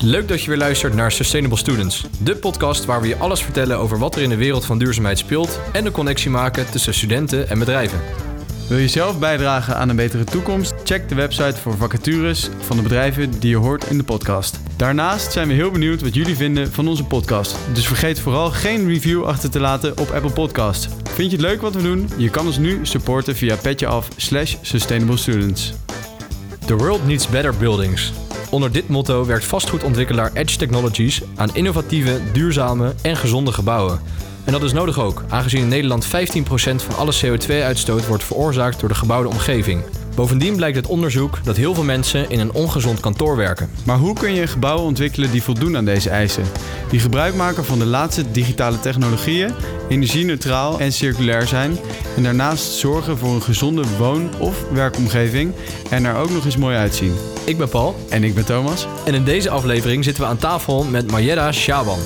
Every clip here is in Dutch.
Leuk dat je weer luistert naar Sustainable Students, de podcast waar we je alles vertellen over wat er in de wereld van duurzaamheid speelt en de connectie maken tussen studenten en bedrijven. Wil je zelf bijdragen aan een betere toekomst? Check de website voor vacatures van de bedrijven die je hoort in de podcast. Daarnaast zijn we heel benieuwd wat jullie vinden van onze podcast. Dus vergeet vooral geen review achter te laten op Apple Podcast. Vind je het leuk wat we doen? Je kan ons nu supporten via petjeaf slash sustainable students. The world needs better buildings. Onder dit motto werkt vastgoedontwikkelaar Edge Technologies aan innovatieve, duurzame en gezonde gebouwen. En dat is nodig ook, aangezien in Nederland 15% van alle CO2-uitstoot wordt veroorzaakt door de gebouwde omgeving. Bovendien blijkt uit onderzoek dat heel veel mensen in een ongezond kantoor werken. Maar hoe kun je een gebouw ontwikkelen die voldoen aan deze eisen? Die gebruik maken van de laatste digitale technologieën, energie-neutraal en circulair zijn en daarnaast zorgen voor een gezonde woon- of werkomgeving en er ook nog eens mooi uitzien. Ik ben Paul En ik ben Thomas. en in deze aflevering zitten we aan tafel met Mayeda Shaban,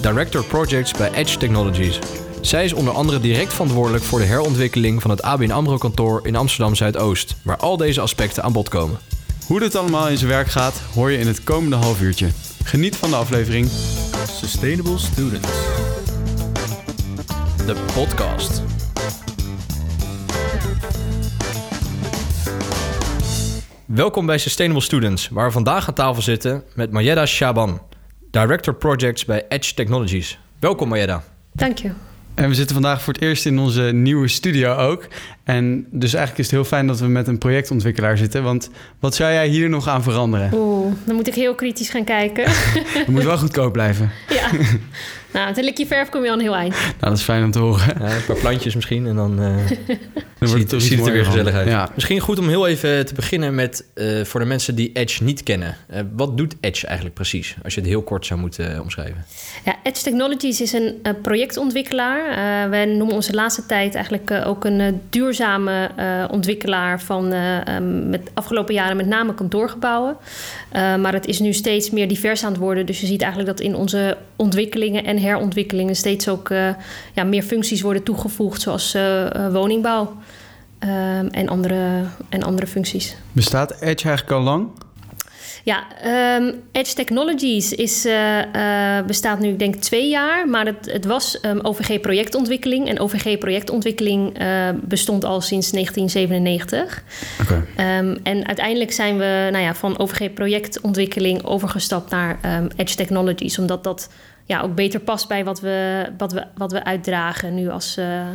Director Projects bij Edge Technologies. Zij is onder andere direct verantwoordelijk voor de herontwikkeling van het ABN AMRO kantoor in Amsterdam Zuidoost, waar al deze aspecten aan bod komen. Hoe dit allemaal in zijn werk gaat, hoor je in het komende half uurtje. Geniet van de aflevering. Sustainable Students. De podcast. Welkom bij Sustainable Students, waar we vandaag aan tafel zitten met Mayeda Shaban, Director Projects bij Edge Technologies. Welkom Mayeda. Dank je. En we zitten vandaag voor het eerst in onze nieuwe studio ook. En dus eigenlijk is het heel fijn dat we met een projectontwikkelaar zitten. Want wat zou jij hier nog aan veranderen? Oeh, dan moet ik heel kritisch gaan kijken. Het moet wel goedkoop blijven. ja. Nou, met een likje verf kom je al een heel eind. Nou, dat is fijn om te horen. Ja, een paar plantjes misschien en dan, eh, Dan ziet, ziet het er weer gezellig uit. Ja. Misschien goed om heel even te beginnen met, eh, voor de mensen die Edge niet kennen. Eh, wat doet Edge eigenlijk precies, als je het heel kort zou moeten omschrijven? Ja, Edge Technologies is een eh, projectontwikkelaar. Eh, wij noemen onze laatste tijd eigenlijk ook een duurzame eh, ontwikkelaar van eh, ehm, met afgelopen jaren met name kantoorgebouwen. Eh, maar het is nu steeds meer divers aan het worden. Dus je ziet eigenlijk dat in onze ontwikkelingen en herontwikkelingen steeds ook eh, ja, meer functies worden toegevoegd, zoals eh, eh, woningbouw ehm, en, andere, en andere functies. Bestaat Edge eigenlijk al lang? Ja, ehm, Edge Technologies is, bestaat nu, ik denk, twee jaar. Maar het, het was ehm, OVG projectontwikkeling. En OVG projectontwikkeling bestond al sinds 1997. Oké. En uiteindelijk zijn we nou ja, van OVG projectontwikkeling overgestapt naar Edge Technologies. Omdat dat ja, ook beter past bij wat we, wat we, wat we uitdragen nu als, eh,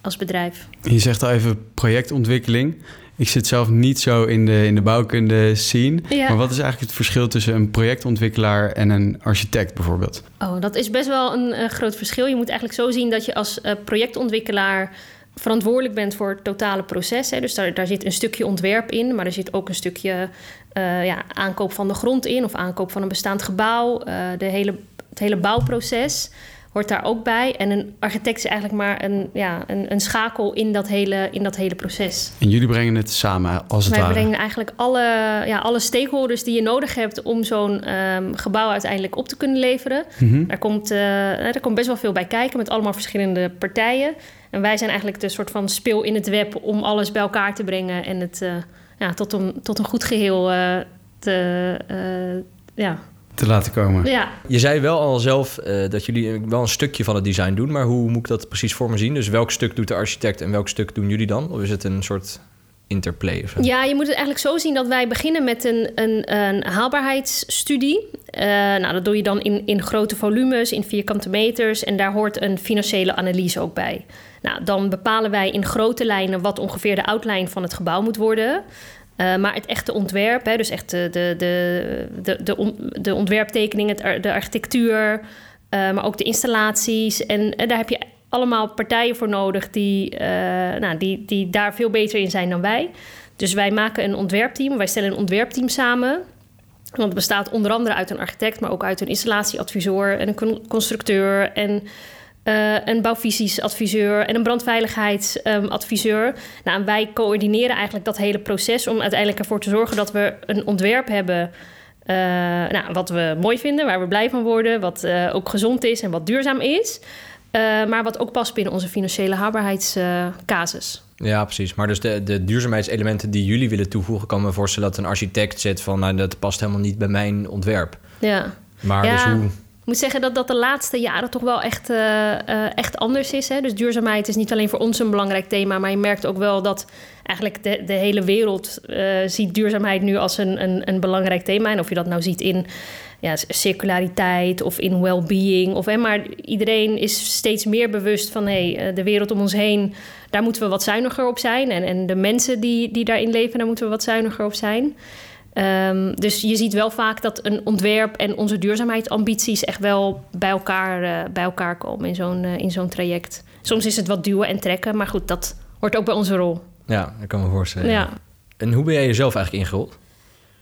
als bedrijf. Je zegt al even projectontwikkeling. Ik zit zelf niet zo in de, in de bouwkunde scene. Ja. Maar wat is eigenlijk het verschil tussen een projectontwikkelaar en een architect bijvoorbeeld? Oh, dat is best wel een groot verschil. Je moet eigenlijk zo zien dat je als eh, projectontwikkelaar verantwoordelijk bent voor het totale proces. Hè. Dus daar, daar zit een stukje ontwerp in, maar er zit ook een stukje eh, ja, aankoop van de grond in of aankoop van een bestaand gebouw. De hele, het hele bouwproces hoort daar ook bij. En een architect is eigenlijk maar een, ja, een, een schakel in dat, hele, in dat hele proces. En jullie brengen het samen, als het Wij ware. brengen eigenlijk alle, ja, alle stakeholders die je nodig hebt om zo'n ehm, gebouw uiteindelijk op te kunnen leveren. Mhm. Daar komt, er komt best wel veel bij kijken met allemaal verschillende partijen. En wij zijn eigenlijk de soort van speel in het web om alles bij elkaar te brengen en het eh, ja, tot, een, tot een goed geheel eh, te. eh, ja. Te laten komen. ja, Je zei wel al zelf eh, dat jullie wel een stukje van het design doen, maar hoe moet ik dat precies voor me zien? Dus welk stuk doet de architect en welk stuk doen jullie dan? Of is het een soort interplay of zo? Ja, je moet het eigenlijk zo zien dat wij beginnen met een, een, een haalbaarheidsstudie. Eh, nou, dat doe je dan in, in grote volumes, in vierkante meters. En daar hoort een financiële analyse ook bij. Nou, dan bepalen wij in grote lijnen wat ongeveer de outline van het gebouw moet worden. Eh, maar het echte ontwerp, hè, dus echt de, de, de, de, de, on- de de architectuur, eh, maar ook de installaties. En eh, daar heb je allemaal partijen voor nodig die, nou, die, die daar veel beter in zijn dan wij. Dus wij maken een ontwerpteam, wij stellen een ontwerpteam samen. Want het bestaat onder andere uit een architect, maar ook uit een installatieadviseur en een con- constructeur en eh, een bouwvisiesadviseur en een brandveiligheidsadviseur. nou, en wij coördineren eigenlijk dat hele proces om uiteindelijk ervoor te zorgen dat we een ontwerp hebben. eh, nou, wat we mooi vinden, waar we blij van worden, wat eh, ook gezond is en wat duurzaam is. Maar wat ook past binnen onze financiële haalbaarheidscasus. Ja, precies. Maar dus de, de duurzaamheidselementen die jullie willen toevoegen, kan me voorstellen dat een architect zet van, nou, dat past helemaal niet bij mijn ontwerp. Ja. Maar Ja. dus hoe... Ik moet zeggen dat dat de laatste jaren toch wel echt, eh, eh, echt anders is. Hè? Dus duurzaamheid is niet alleen voor ons een belangrijk thema, maar je merkt ook wel dat eigenlijk de, de hele wereld eh, ziet duurzaamheid nu als een, een, een belangrijk thema. En of je dat nou ziet in ja, circulariteit of in well-being. Of, hè, maar iedereen is steeds meer bewust van hey, de wereld om ons heen, daar moeten we wat zuiniger op zijn. En, en de mensen die, die daarin leven, daar moeten we wat zuiniger op zijn. Ehm, dus je ziet wel vaak dat een ontwerp en onze duurzaamheidsambities echt wel bij elkaar, eh, bij elkaar komen in zo'n, eh, in zo'n traject. Soms is het wat duwen en trekken, maar goed, dat hoort ook bij onze rol. Ja, dat kan me voorstellen. Ja. En hoe ben jij jezelf eigenlijk ingerold?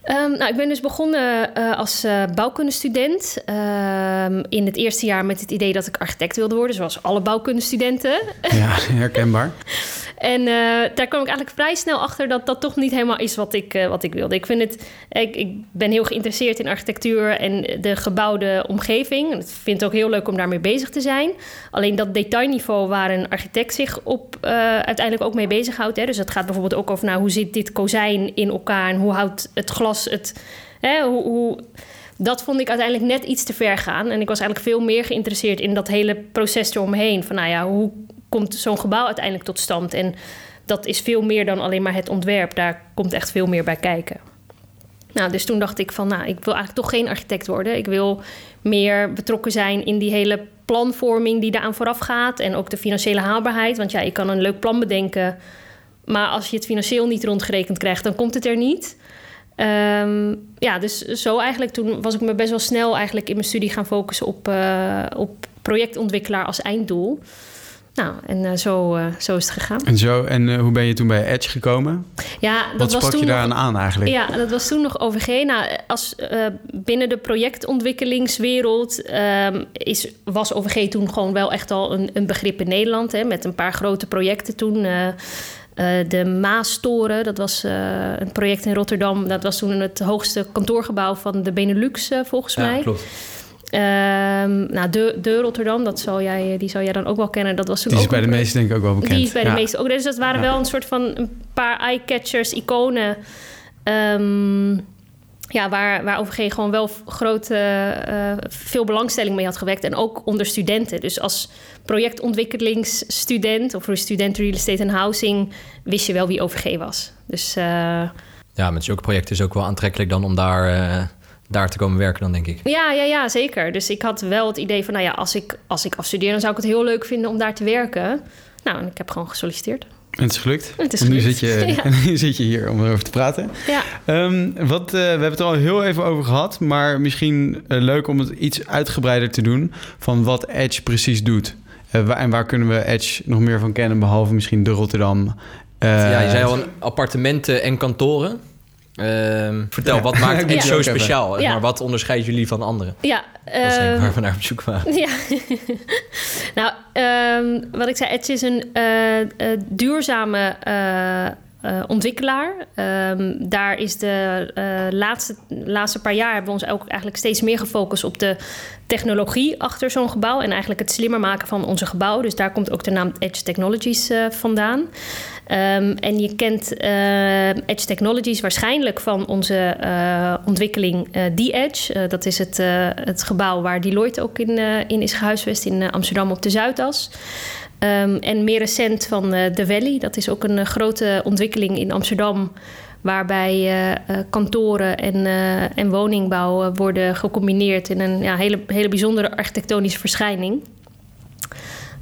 Ehm, nou, ik ben dus begonnen eh, als eh, bouwkundestudent. Ehm, in het eerste jaar met het idee dat ik architect wilde worden, zoals alle bouwkundestudenten. Ja, herkenbaar. En eh, daar kwam ik eigenlijk vrij snel achter dat dat toch niet helemaal is wat ik, eh, wat ik wilde. Ik, vind het, ik, ben heel geïnteresseerd in architectuur en de gebouwde omgeving. Ik vind het ook heel leuk om daarmee bezig te zijn. Alleen dat detailniveau waar een architect zich op eh, uiteindelijk ook mee bezighoudt. Hè. Dus het gaat bijvoorbeeld ook over nou, hoe zit dit kozijn in elkaar en hoe houdt het glas het. Hè, hoe, hoe, dat vond ik uiteindelijk net iets te ver gaan. En ik was eigenlijk veel meer geïnteresseerd in dat hele proces eromheen. Van nou ja, hoe komt zo'n gebouw uiteindelijk tot stand? En dat is veel meer dan alleen maar het ontwerp. Daar komt echt veel meer bij kijken. Nou, dus toen dacht ik van, nou, ik wil eigenlijk toch geen architect worden. Ik wil meer betrokken zijn in die hele planvorming die daaraan vooraf gaat. En ook de financiële haalbaarheid. Want ja, je kan een leuk plan bedenken. Maar als je het financieel niet rondgerekend krijgt, dan komt het er niet. Ehm, ja, dus zo eigenlijk toen was ik me best wel snel eigenlijk in mijn studie gaan focussen op, eh, op projectontwikkelaar als einddoel. Nou, en eh, zo, eh, zo is het gegaan. En, zo, en eh, hoe ben je toen bij Edge gekomen? Ja, dat Wat was sprak toen je nog- daaraan aan eigenlijk? Ja, dat was toen nog OVG. Nou, als, binnen de projectontwikkelingswereld ehm, is, was OVG toen gewoon wel echt al een, een begrip in Nederland. Hè, met een paar grote projecten toen. de Maastoren, dat was een project in Rotterdam. Dat was toen het hoogste kantoorgebouw van de Benelux, eh, volgens mij. klopt. Ehm, nou, de, de Rotterdam, dat zal jij, die zal jij dan ook wel kennen. Dat was toen Die is ook bij de meesten denk ik ook wel bekend. die is bij de Ja. meeste ook. Dus dat waren Ja. wel een soort van een paar eye-catchers, iconen. ehm, ja, waar, waar OVG gewoon wel grote, eh, veel belangstelling mee had gewekt. En ook onder studenten. Dus als projectontwikkelingsstudent of voor student real estate en housing... wist je wel wie OVG was. Dus eh, Ja, met zulke projecten is het ook wel aantrekkelijk dan om daar, eh, daar te komen werken dan, denk ik. ja, ja, ja, zeker. Dus ik had wel het idee van... nou ja, als ik, als ik afstudeer... dan zou ik het heel leuk vinden om daar te werken. Nou, en ik heb gewoon gesolliciteerd. En het is gelukt. Het is Want nu gelukt. zit, je, Ja. en nu zit je hier om erover te praten. Ja. Ehm, wat, eh, we hebben het er al heel even over gehad, maar misschien eh, leuk om het iets uitgebreider te doen van wat Edge precies doet. Eh, waar- en waar kunnen we Edge nog meer van kennen, behalve misschien de Rotterdam? Eh, ja, je zei al appartementen en kantoren. Ehm, vertel, Ja. wat maakt het zo speciaal? Ja. Maar wat onderscheidt jullie van anderen? Ja, Dat is denk ik ehm, waar we naar op zoek waren. Ja, nou, ehm, wat ik zei, Edge is een eh, eh, duurzame eh, eh, ontwikkelaar. Ehm, daar is de eh, laatste, laatste paar jaar hebben we ons ook eigenlijk steeds meer gefocust op de technologie achter zo'n gebouw en eigenlijk het slimmer maken van onze gebouw. Dus daar komt ook de naam Edge Technologies eh, vandaan. Ehm, en je kent eh, Edge Technologies waarschijnlijk van onze eh, ontwikkeling eh The Edge. Dat is het, het gebouw waar Deloitte ook in, in is gehuisvest in Amsterdam op de Zuidas. Ehm, en meer recent van eh The Valley. Dat is ook een grote ontwikkeling in Amsterdam. Waarbij kantoren en, en woningbouw worden gecombineerd in een ja, hele, hele bijzondere architectonische verschijning.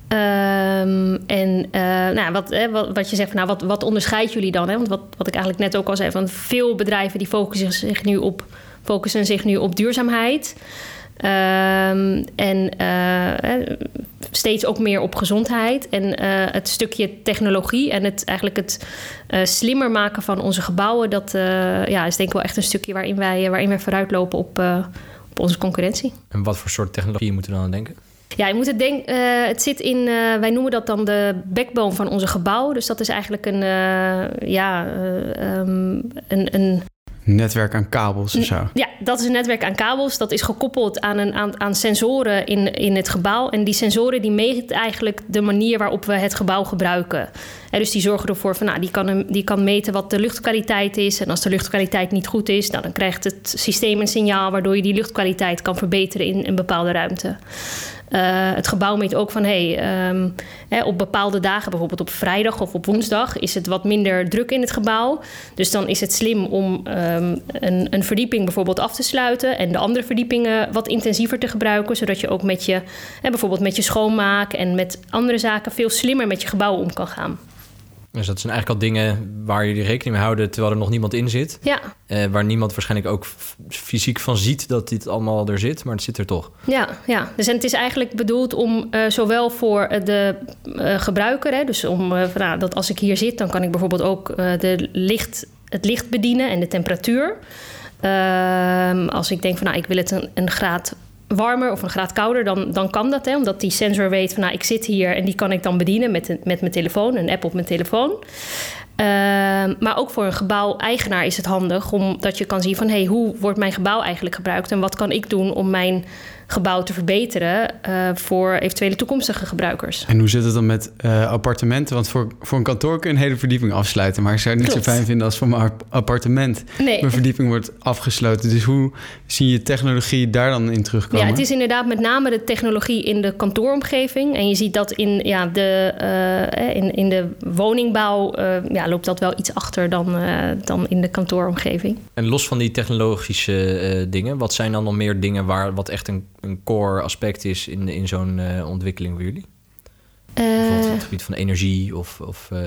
Ehm, en eh, nou, wat, wat, je zegt, nou, wat, wat onderscheidt jullie dan? Hè? Want wat, wat ik eigenlijk net ook al zei, van veel bedrijven die focussen zich nu op, focussen zich nu op duurzaamheid. Ehm, en eh, steeds ook meer op gezondheid. En eh, het stukje technologie en het, eigenlijk het slimmer maken van onze gebouwen, dat ja, is denk ik wel echt een stukje waarin wij, waarin wij vooruitlopen op, op onze concurrentie. En wat voor soort technologie moeten we dan aan denken? Ja, je moet het denken. eh, het zit in. eh, wij noemen dat dan de backbone van onze gebouw. Dus dat is eigenlijk een. eh, ja, eh, ehm, een, een. netwerk aan kabels of zo. Ja, dat is een netwerk aan kabels. Dat is gekoppeld aan, een, aan, aan sensoren in, in het gebouw. En die sensoren die meten eigenlijk de manier waarop we het gebouw gebruiken. En dus die zorgen ervoor van, nou, die kan, die kan meten wat de luchtkwaliteit is. En als de luchtkwaliteit niet goed is, nou, dan krijgt het systeem een signaal waardoor je die luchtkwaliteit kan verbeteren in een bepaalde ruimte. Uh, het gebouw meet ook van hey, um, hè, op bepaalde dagen, bijvoorbeeld op vrijdag of op woensdag, is het wat minder druk in het gebouw. Dus dan is het slim om um, een, een, verdieping bijvoorbeeld af te sluiten en de andere verdiepingen wat intensiever te gebruiken, zodat je ook met je, hè, bijvoorbeeld met je schoonmaak en met andere zaken veel slimmer met je gebouw om kan gaan. Dus dat zijn eigenlijk al dingen waar jullie rekening mee houden terwijl er nog niemand in zit. Ja. Uh, waar niemand waarschijnlijk ook fysiek van ziet dat dit allemaal er zit, maar het zit er toch. Ja, ja. Dus en het is eigenlijk bedoeld om uh, zowel voor de uh, gebruiker, hè, dus om nou, dat als ik hier zit, dan kan ik bijvoorbeeld ook de licht, het licht bedienen en de temperatuur. Ehm, als ik denk van nou, ik wil het een, een graad warmer of een graad kouder, dan, dan kan dat. Hè, omdat die sensor weet van nou, ik zit hier en die kan ik dan bedienen met, met mijn telefoon, een app op mijn telefoon. Uh, maar ook voor een gebouw-eigenaar is het handig, omdat je kan zien van hey, hoe wordt mijn gebouw eigenlijk gebruikt en wat kan ik doen om mijn gebouw te verbeteren uh, voor eventuele toekomstige gebruikers. En hoe zit het dan met uh, appartementen? Want voor, voor een kantoor kun je een hele verdieping afsluiten. Maar ik zou het niet Klopt. zo fijn vinden als voor mijn appartement nee. mijn verdieping wordt afgesloten. Dus hoe zie je technologie daar dan in terugkomen? Ja, het is inderdaad met name de technologie in de kantooromgeving. En je ziet dat in, ja, de, uh, in, in de woningbouw ja, loopt dat wel iets achter dan, dan in de kantooromgeving. En los van die technologische dingen, wat zijn dan nog meer dingen waar wat echt een een core aspect is in, in zo'n uh, ontwikkeling voor jullie? Uh, Bijvoorbeeld op het gebied van energie of... of uh...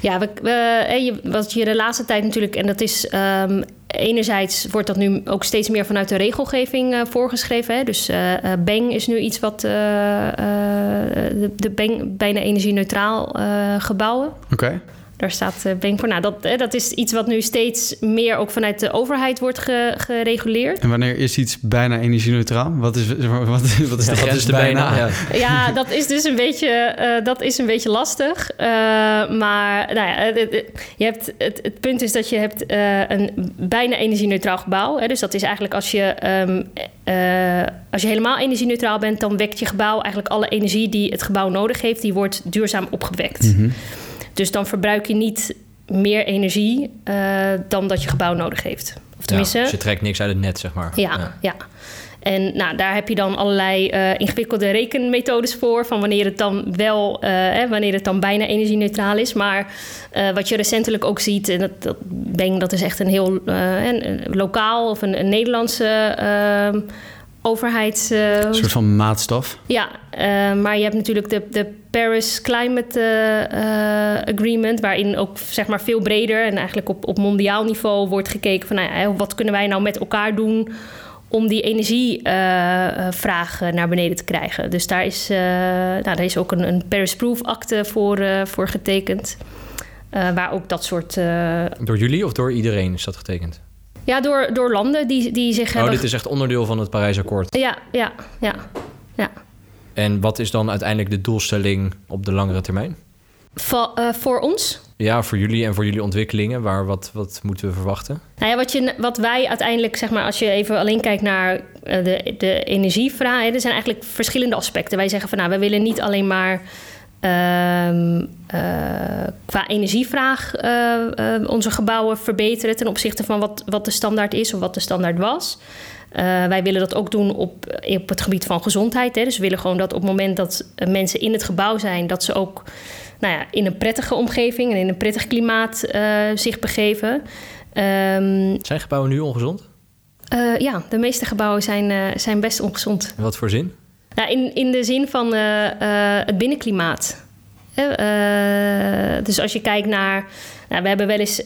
Ja, we, we, wat je de laatste tijd natuurlijk... en dat is um, enerzijds wordt dat nu ook steeds meer vanuit de regelgeving uh, voorgeschreven. Hè? Dus uh, Bang is nu iets wat uh, de, de Bang bijna energie-neutraal gebouwen. Oké. Okay. Daar staat uh, Bank voor. Nou, dat, eh, dat is iets wat nu steeds meer ook vanuit de overheid wordt ge, gereguleerd. En wanneer is iets bijna energie-neutraal? Wat is, wat, wat is, wat is de, ja, grens bijna? bijna? Ja. ja. dat is dus een beetje, uh, dat is een beetje lastig. Uh, maar nou ja, je hebt, het, het punt is dat je hebt een bijna energie-neutraal gebouw. Hè, dus dat is eigenlijk als je, um, als je helemaal energie-neutraal bent... dan wekt je gebouw eigenlijk alle energie die het gebouw nodig heeft... die wordt duurzaam opgewekt. Mm -hmm. Dus dan verbruik je niet meer energie uh, dan dat je gebouw nodig heeft. Of tenminste... Ja, dus je trekt niks uit het net, zeg maar. Ja, ja. ja. En nou, daar heb je dan allerlei uh, ingewikkelde rekenmethodes voor. Van wanneer het dan wel, uh, hè, wanneer het dan bijna energie-neutraal is. Maar wat je recentelijk ook ziet, en dat, dat, denk, dat is echt een heel een, een lokaal of een, een Nederlandse ehm, overheids... een soort van maatstaf. Ja, maar je hebt natuurlijk de, de Paris Climate uh, Agreement, waarin ook zeg maar veel breder en eigenlijk op, op mondiaal niveau wordt gekeken van nou wat kunnen wij nou met elkaar doen om die energievraag uh, naar beneden te krijgen. Dus daar is, nou, daar is ook een, een Paris Proof akte voor, voor getekend. waar ook dat soort. door jullie of door iedereen is dat getekend? Ja, door, door landen die, die zich. Oh, hebben... dit is echt onderdeel van het Parijsakkoord. Ja, ja, ja. ja. En wat is dan uiteindelijk de doelstelling op de langere termijn? Va uh, voor ons? Ja, voor jullie en voor jullie ontwikkelingen. Waar, wat, wat moeten we verwachten? Nou ja, wat, je, wat wij uiteindelijk, zeg maar, als je even alleen kijkt naar uh, de, de energievraag, er zijn eigenlijk verschillende aspecten. Wij zeggen van nou, we willen niet alleen maar uh, qua energievraag onze gebouwen verbeteren ten opzichte van wat, wat de standaard is of wat de standaard was. Uh, wij willen dat ook doen op, op het gebied van gezondheid. Hè. Dus we willen gewoon dat op het moment dat mensen in het gebouw zijn, dat ze ook nou ja, in een prettige omgeving en in een prettig klimaat uh, zich begeven. Um, zijn gebouwen nu ongezond? Uh, ja, de meeste gebouwen zijn, zijn best ongezond. Wat voor zin? Nou, in, in de zin van het binnenklimaat. dus als je kijkt naar nou, we hebben wel eens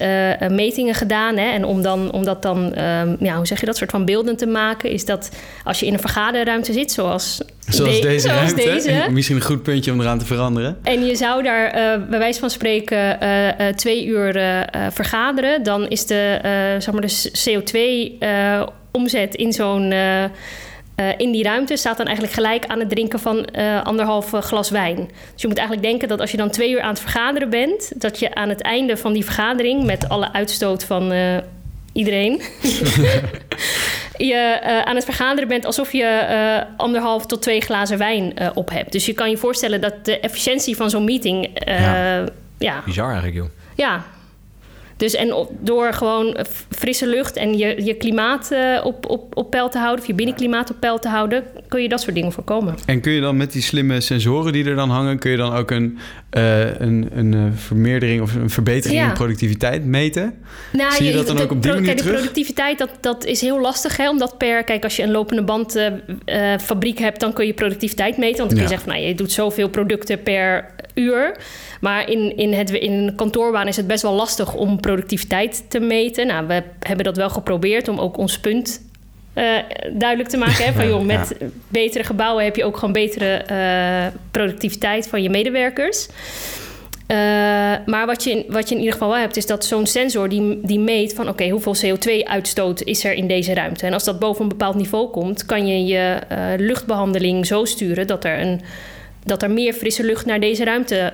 metingen gedaan. Hè, en om, dan, om dat dan, um, ja, hoe zeg je dat, soort van beelden te maken, is dat als je in een vergaderruimte zit, zoals, zoals de, deze zoals ruimte, deze, misschien een goed puntje om eraan te veranderen. En je zou daar bij wijze van spreken twee uur vergaderen, dan is de, zeg maar de CO2-omzet in zo'n uh, in die ruimte staat dan eigenlijk gelijk aan het drinken van uh, anderhalf glas wijn. Dus je moet eigenlijk denken dat als je dan twee uur aan het vergaderen bent, dat je aan het einde van die vergadering met alle uitstoot van uh, iedereen, je uh, aan het vergaderen bent alsof je uh, anderhalf tot twee glazen wijn uh, op hebt. Dus je kan je voorstellen dat de efficiëntie van zo'n meeting. Ja. ja. Bizar eigenlijk, joh. Ja, dus en door gewoon frisse lucht en je, je klimaat uh, op, op, op peil te houden, of je binnenklimaat op peil te houden, kun je dat soort dingen voorkomen. En kun je dan met die slimme sensoren die er dan hangen, kun je dan ook een, uh, een, een vermeerdering of een verbetering ja. in productiviteit meten? Nou, Zie je, je dat dan ook op die manier kijk, terug? De productiviteit, dat, dat is heel lastig, hè, omdat per, kijk, als je een lopende band uh, fabriek hebt, dan kun je productiviteit meten. Want dan kun je zeggen van, nou, je doet zoveel producten per uur. Maar in, in, het, in een kantoorbaan is het best wel lastig om productiviteit te meten. Nou, we hebben dat wel geprobeerd om ook ons punt uh, duidelijk te maken. Hè? Van, joh, met ja. betere gebouwen heb je ook gewoon betere uh, productiviteit van je medewerkers. Uh, maar wat je, in, wat je in ieder geval wel hebt, is dat zo'n sensor die, die meet van oké, okay, hoeveel CO2-uitstoot is er in deze ruimte. En als dat boven een bepaald niveau komt, kan je je luchtbehandeling zo sturen dat er een dat er meer frisse lucht naar deze ruimte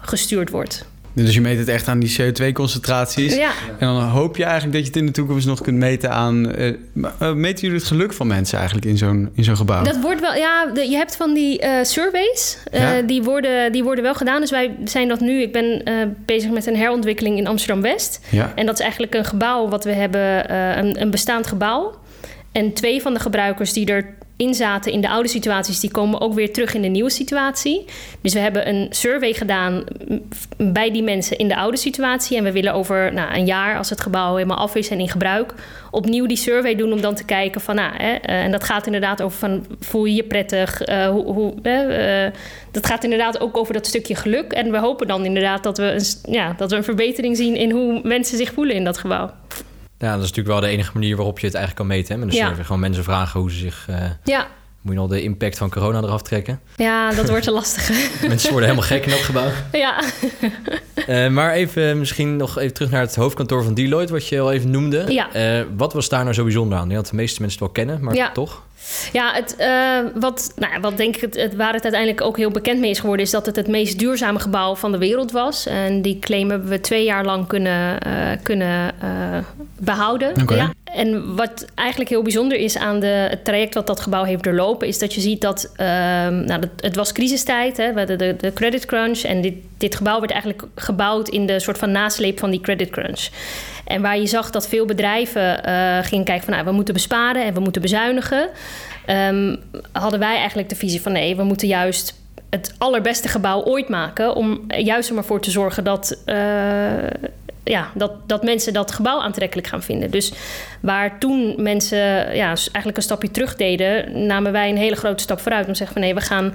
gestuurd wordt. Dus je meet het echt aan die CO2-concentraties. Ja. En dan hoop je eigenlijk dat je het in de toekomst nog kunt meten aan. Uh, uh, meten jullie het geluk van mensen eigenlijk in zo'n, in zo'n gebouw? Dat wordt wel, ja. De, je hebt van die uh, surveys. Ja? die, worden, die worden wel gedaan. Dus wij zijn dat nu. Ik ben bezig met een herontwikkeling in Amsterdam West. Ja. En dat is eigenlijk een gebouw wat we hebben, een, een bestaand gebouw. En twee van de gebruikers die er in zaten in de oude situaties, die komen ook weer terug in de nieuwe situatie. Dus we hebben een survey gedaan bij die mensen in de oude situatie. En we willen over nou, een jaar, als het gebouw helemaal af is en in gebruik, opnieuw die survey doen om dan te kijken van, nou, hè, en dat gaat inderdaad over van, voel je je prettig? Uh, hoe, hoe, uh, dat gaat inderdaad ook over dat stukje geluk. En we hopen dan inderdaad dat we een, ja, dat we een verbetering zien in hoe mensen zich voelen in dat gebouw. Ja, dat is natuurlijk wel de enige manier waarop je het eigenlijk kan meten. Hè? Met een Ja. survey. Gewoon mensen vragen hoe ze zich... eh, Ja, moet je nog de impact van corona eraf trekken? ja dat wordt een lastige. mensen worden helemaal gek in dat gebouw. ja. Eh, maar even misschien nog even terug naar het hoofdkantoor van Deloitte... wat je al even noemde. Ja. Eh, wat was daar nou zo bijzonder aan? Ik denk dat de meeste mensen het wel kennen, maar Ja. toch? Ja, het, eh, wat, nou, ja, wat denk ik het, het, waar het uiteindelijk ook heel bekend mee is geworden, is dat het het meest duurzame gebouw van de wereld was. En die claim hebben we twee jaar lang kunnen, eh, kunnen eh, behouden. Ja. En wat eigenlijk heel bijzonder is aan de, het traject wat dat gebouw heeft doorlopen, is dat je ziet dat ehm, nou, het was crisistijd, hè, we hadden de, de credit crunch. En dit, dit gebouw werd eigenlijk gebouwd in de soort van nasleep van die credit crunch. En waar je zag dat veel bedrijven eh, gingen kijken van nou, we moeten besparen en we moeten bezuinigen. ehm, hadden wij eigenlijk de visie van nee, we moeten juist het allerbeste gebouw ooit maken. Om juist er maar voor te zorgen dat, eh, ja, dat, dat mensen dat gebouw aantrekkelijk gaan vinden. Dus waar toen mensen ja, eigenlijk een stapje terug deden, namen wij een hele grote stap vooruit. Om te zeggen van nee, we gaan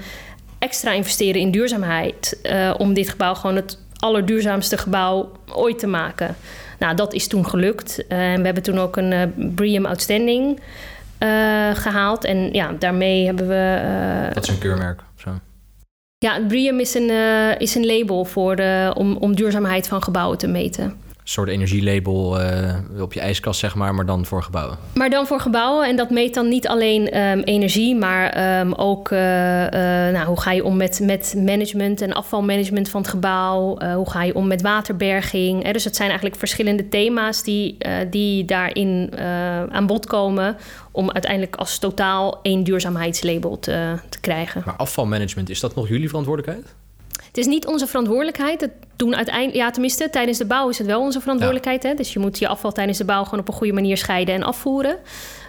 extra investeren in duurzaamheid. eh, om dit gebouw gewoon het allerduurzaamste gebouw ooit te maken. Nou, dat is toen gelukt. Eh, en we hebben toen ook een eh BREEAM Outstanding eh, gehaald. En ja, daarmee hebben we... Dat is een keurmerk. Ja, BREEAM is een, eh, is een label voor de, om, om duurzaamheid van gebouwen te meten. Soort energielabel eh, op je ijskast, zeg maar, maar dan voor gebouwen. Maar dan voor gebouwen. En dat meet dan niet alleen ehm, energie, maar ehm, ook eh, eh, nou, hoe ga je om met, met management en afvalmanagement van het gebouw. Hoe ga je om met waterberging. Hè? Dus het zijn eigenlijk verschillende thema's die, die daarin aan bod komen. Om uiteindelijk als totaal één duurzaamheidslabel te, te krijgen. Maar afvalmanagement, is dat nog jullie verantwoordelijkheid? Het is niet onze verantwoordelijkheid. Het doen uiteindelijk, ja, tenminste, tijdens de bouw is het wel onze verantwoordelijkheid. Hè? Dus je moet je afval tijdens de bouw gewoon op een goede manier scheiden en afvoeren.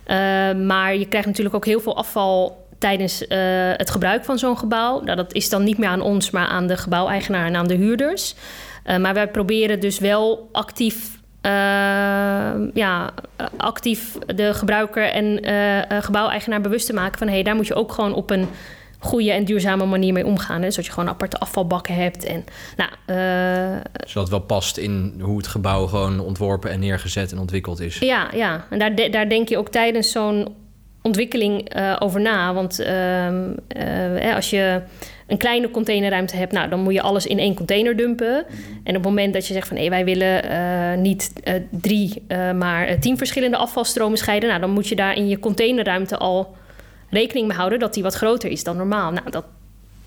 Eh, maar je krijgt natuurlijk ook heel veel afval tijdens eh, het gebruik van zo'n gebouw. Nou, dat is dan niet meer aan ons, maar aan de gebouweigenaar en aan de huurders. Eh, maar wij proberen dus wel actief. ja, actief de gebruiker en gebouweigenaar bewust te maken van hé, hey, daar moet je ook gewoon op een goede en duurzame manier mee omgaan. Hè? Zodat je gewoon aparte afvalbakken hebt. En, nou, eh, Zodat het wel past in hoe het gebouw gewoon ontworpen en neergezet en ontwikkeld is. ja, ja, en daar, de- daar denk je ook tijdens zo'n ontwikkeling eh, over na. Want ehm, eh, als je een kleine containerruimte hebt, nou, dan moet je alles in één container dumpen. En op het moment dat je zegt van hé, wij willen niet drie, maar tien verschillende afvalstromen scheiden, nou, dan moet je daar in je containerruimte al rekening mee houden dat die wat groter is dan normaal. Nou, dat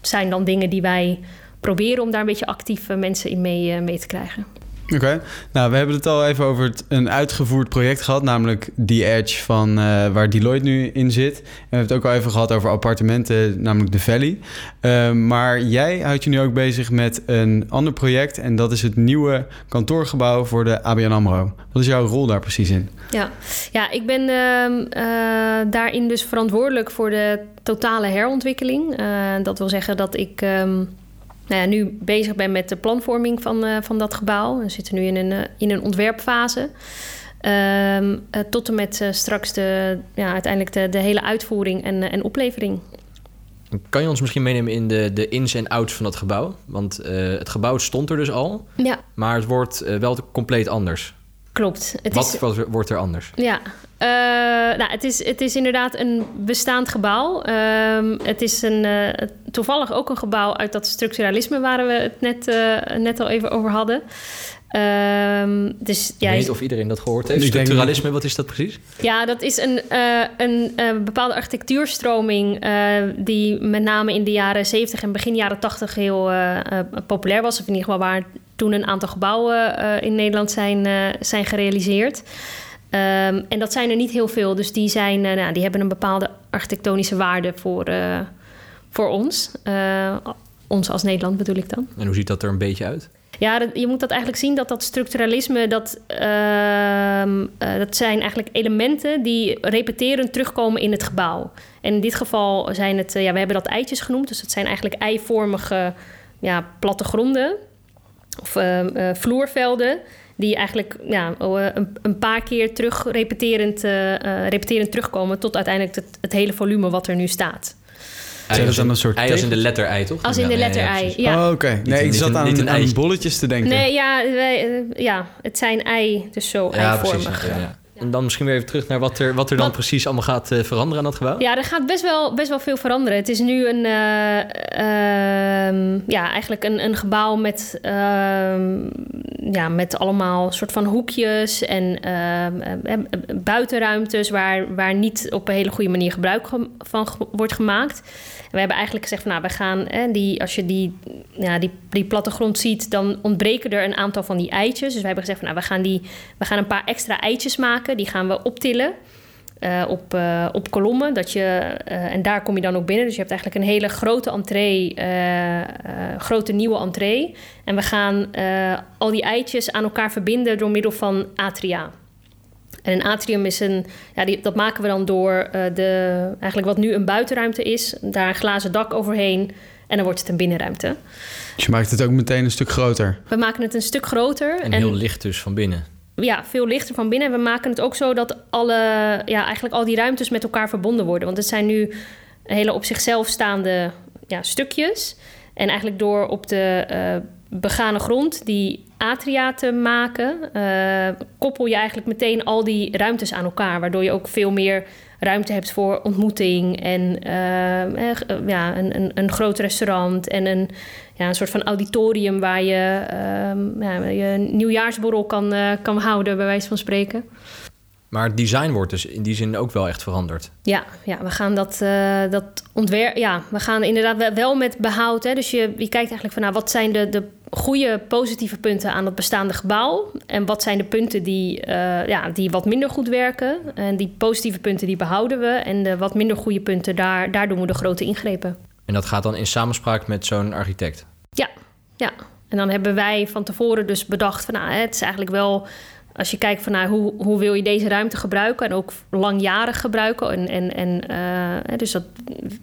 zijn dan dingen die wij proberen om daar een beetje actief eh, mensen in mee, eh, mee te krijgen. Oké, nou we hebben het al even over het, een uitgevoerd project gehad, namelijk The Edge van uh, waar Deloitte nu in zit. En we hebben het ook al even gehad over appartementen, namelijk The Valley. Uh, maar jij houdt je nu ook bezig met een ander project en dat is het nieuwe kantoorgebouw voor de ABN AMRO. Wat is jouw rol daar precies in? Ja, ja ik ben uh, daarin dus verantwoordelijk voor de totale herontwikkeling. dat wil zeggen dat ik... Um, nou ja, nu bezig ben met de planvorming van, uh, van dat gebouw. We zitten nu in een, uh, in een ontwerpfase. Um, uh, tot en met straks de, ja, uiteindelijk de, de hele uitvoering en, en oplevering. Kan je ons misschien meenemen in de, de ins en outs van dat gebouw? Want het gebouw stond er dus al, ja. maar het wordt wel compleet anders. Klopt. Het wat, is... wat wordt er anders? Ja, uh, nou, het, is, het is inderdaad een bestaand gebouw. Uh, het is een, uh, toevallig ook een gebouw uit dat structuralisme waar we het net, uh, net al even over hadden. Ehm, dus, ja, Ik weet niet of iedereen dat gehoord heeft. Structuralisme, wat is dat precies? Ja, dat is een, een bepaalde architectuurstroming... die met name in de jaren 70 en begin jaren 80 heel populair was. Of in ieder geval waar toen een aantal gebouwen in Nederland zijn, zijn gerealiseerd... Um, en dat zijn er niet heel veel, dus die, zijn, uh, nou, die hebben een bepaalde architectonische waarde voor, voor ons. Ons als Nederland bedoel ik dan. En hoe ziet dat er een beetje uit? Ja, dat, je moet dat eigenlijk zien dat dat structuralisme, dat, ehm, dat zijn eigenlijk elementen die repeterend terugkomen in het gebouw. En in dit geval zijn het, ja, we hebben dat eitjes genoemd, dus het zijn eigenlijk eivormige ja, plattegronden of ehm, vloervelden die eigenlijk ja, eh, een, een paar keer terug repeterend, uh, repeterend terugkomen tot uiteindelijk het, het, hele volume wat er nu staat. Ei als, een soort ei als in de letter ei, toch? Als in de letter ei, ja. Oh, oké. Nee, ik zat aan, aan bolletjes te denken. Nee, ja, wij, ja het zijn ei, dus zo eivormig. Ja, en dan misschien weer even terug naar wat er, wat er dan precies allemaal gaat uh, veranderen aan dat gebouw. Ja, er gaat best wel, best wel veel veranderen. Het is nu een, uh, uh, ja, eigenlijk een, een gebouw met, ehm, ja, met allemaal soort van hoekjes en ehm, eh, buitenruimtes waar, waar niet op een hele goede manier gebruik van wordt gemaakt we hebben eigenlijk gezegd van nou, we gaan, die, als je die, ja, die, die plattegrond ziet, dan ontbreken er een aantal van die eitjes. Dus we hebben gezegd van nou, we gaan, die, we gaan een paar extra eitjes maken. Die gaan we optillen. Uh, op, uh, op kolommen. Dat je, uh, en daar kom je dan ook binnen. Dus je hebt eigenlijk een hele grote entree, grote nieuwe entree. En we gaan al die eitjes aan elkaar verbinden door middel van atria. En een atrium is een, ja, die, dat maken we dan door uh, de, eigenlijk wat nu een buitenruimte is, daar een glazen dak overheen en dan wordt het een binnenruimte. Dus je maakt het ook meteen een stuk groter? We maken het een stuk groter. En, en heel licht dus van binnen? Ja, veel lichter van binnen. En we maken het ook zo dat alle, ja, eigenlijk al die ruimtes met elkaar verbonden worden. Want het zijn nu hele op zichzelf staande ja, stukjes. En eigenlijk door op de uh, begane grond die atria te maken, uh, koppel je eigenlijk meteen al die ruimtes aan elkaar, waardoor je ook veel meer ruimte hebt voor ontmoeting en uh, ja, een, een, een, groot restaurant en een, ja, een soort van auditorium waar je uh, ja, je nieuwjaarsborrel kan, kan houden, bij wijze van spreken. Maar het design wordt dus in die zin ook wel echt veranderd. Ja, ja we gaan dat, uh, dat ontwerp. Ja, we gaan inderdaad wel met behoud. Hè. Dus je, je kijkt eigenlijk van nou, wat zijn de, de goede positieve punten aan het bestaande gebouw. En wat zijn de punten die, uh, ja, die wat minder goed werken. En die positieve punten die behouden we. En de wat minder goede punten, daar, daar doen we de grote ingrepen. En dat gaat dan in samenspraak met zo'n architect? Ja, ja. En dan hebben wij van tevoren dus bedacht van nou, het is eigenlijk wel als je kijkt van nou, hoe, hoe wil je deze ruimte gebruiken en ook langjarig gebruiken. En, en, en, uh, dus dat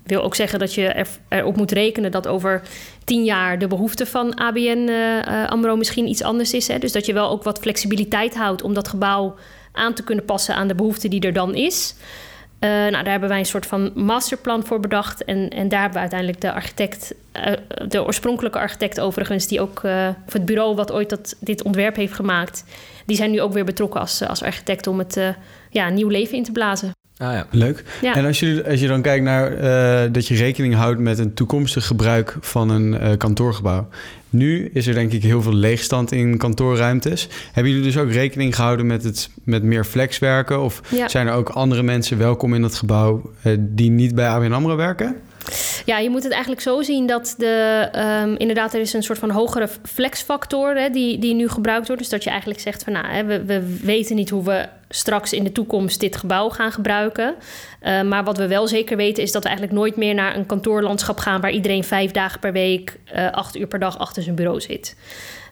wil ook zeggen dat je er, erop moet rekenen dat over tien jaar de behoefte van ABN uh, eh, AMRO misschien iets anders is. Hè? Dus dat je wel ook wat flexibiliteit houdt om dat gebouw aan te kunnen passen aan de behoefte die er dan is. Uh, nou, daar hebben wij een soort van masterplan voor bedacht. En, en daar hebben we uiteindelijk de architect, uh, de oorspronkelijke architect overigens, die ook, uh, of het bureau wat ooit dat, dit ontwerp heeft gemaakt, die zijn nu ook weer betrokken als, als architect om het ja, nieuw leven in te blazen. Ah, ja. Leuk. Ja. En als je, als je dan kijkt naar dat je rekening houdt met een toekomstig gebruik van een kantoorgebouw. Nu is er denk ik heel veel leegstand in kantoorruimtes. Hebben jullie dus ook rekening gehouden met, het, met meer flexwerken? Of zijn er ook andere mensen welkom in dat gebouw uh, die niet bij ABN AMRO werken? Ja, je moet het eigenlijk zo zien dat de, um, inderdaad, er is een soort van hogere flexfactor hè, die, die nu gebruikt wordt. Dus dat je eigenlijk zegt van nou, hè, we, we weten niet hoe we straks in de toekomst dit gebouw gaan gebruiken. Uh, maar wat we wel zeker weten is dat we eigenlijk nooit meer naar een kantoorlandschap gaan waar iedereen vijf dagen per week, uh, acht uur per dag achter zijn bureau zit.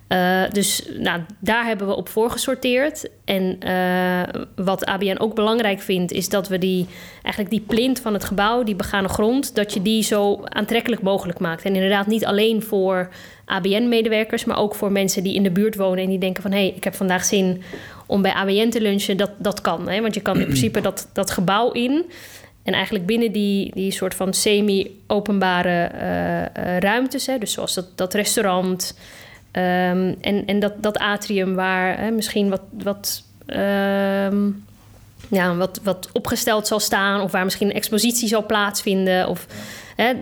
Uh, dus nou, daar hebben we op voorgesorteerd. En uh, wat ABN ook belangrijk vindt, is dat we die, eigenlijk die plint van het gebouw, die begane grond, dat je die zo aantrekkelijk mogelijk maakt. En inderdaad niet alleen voor ABN-medewerkers, maar ook voor mensen die in de buurt wonen en die denken van hé, hey, ik heb vandaag zin om bij ABN te lunchen. Dat, dat kan. Hè? Want je kan in principe dat, dat gebouw in. En eigenlijk binnen die, die soort van semi-openbare uh, ruimtes, hè, dus zoals dat, dat restaurant. Um, en en dat, dat atrium waar hè, misschien wat, wat, um, ja, wat, wat opgesteld zal staan, of waar misschien een expositie zal plaatsvinden. Of, hè,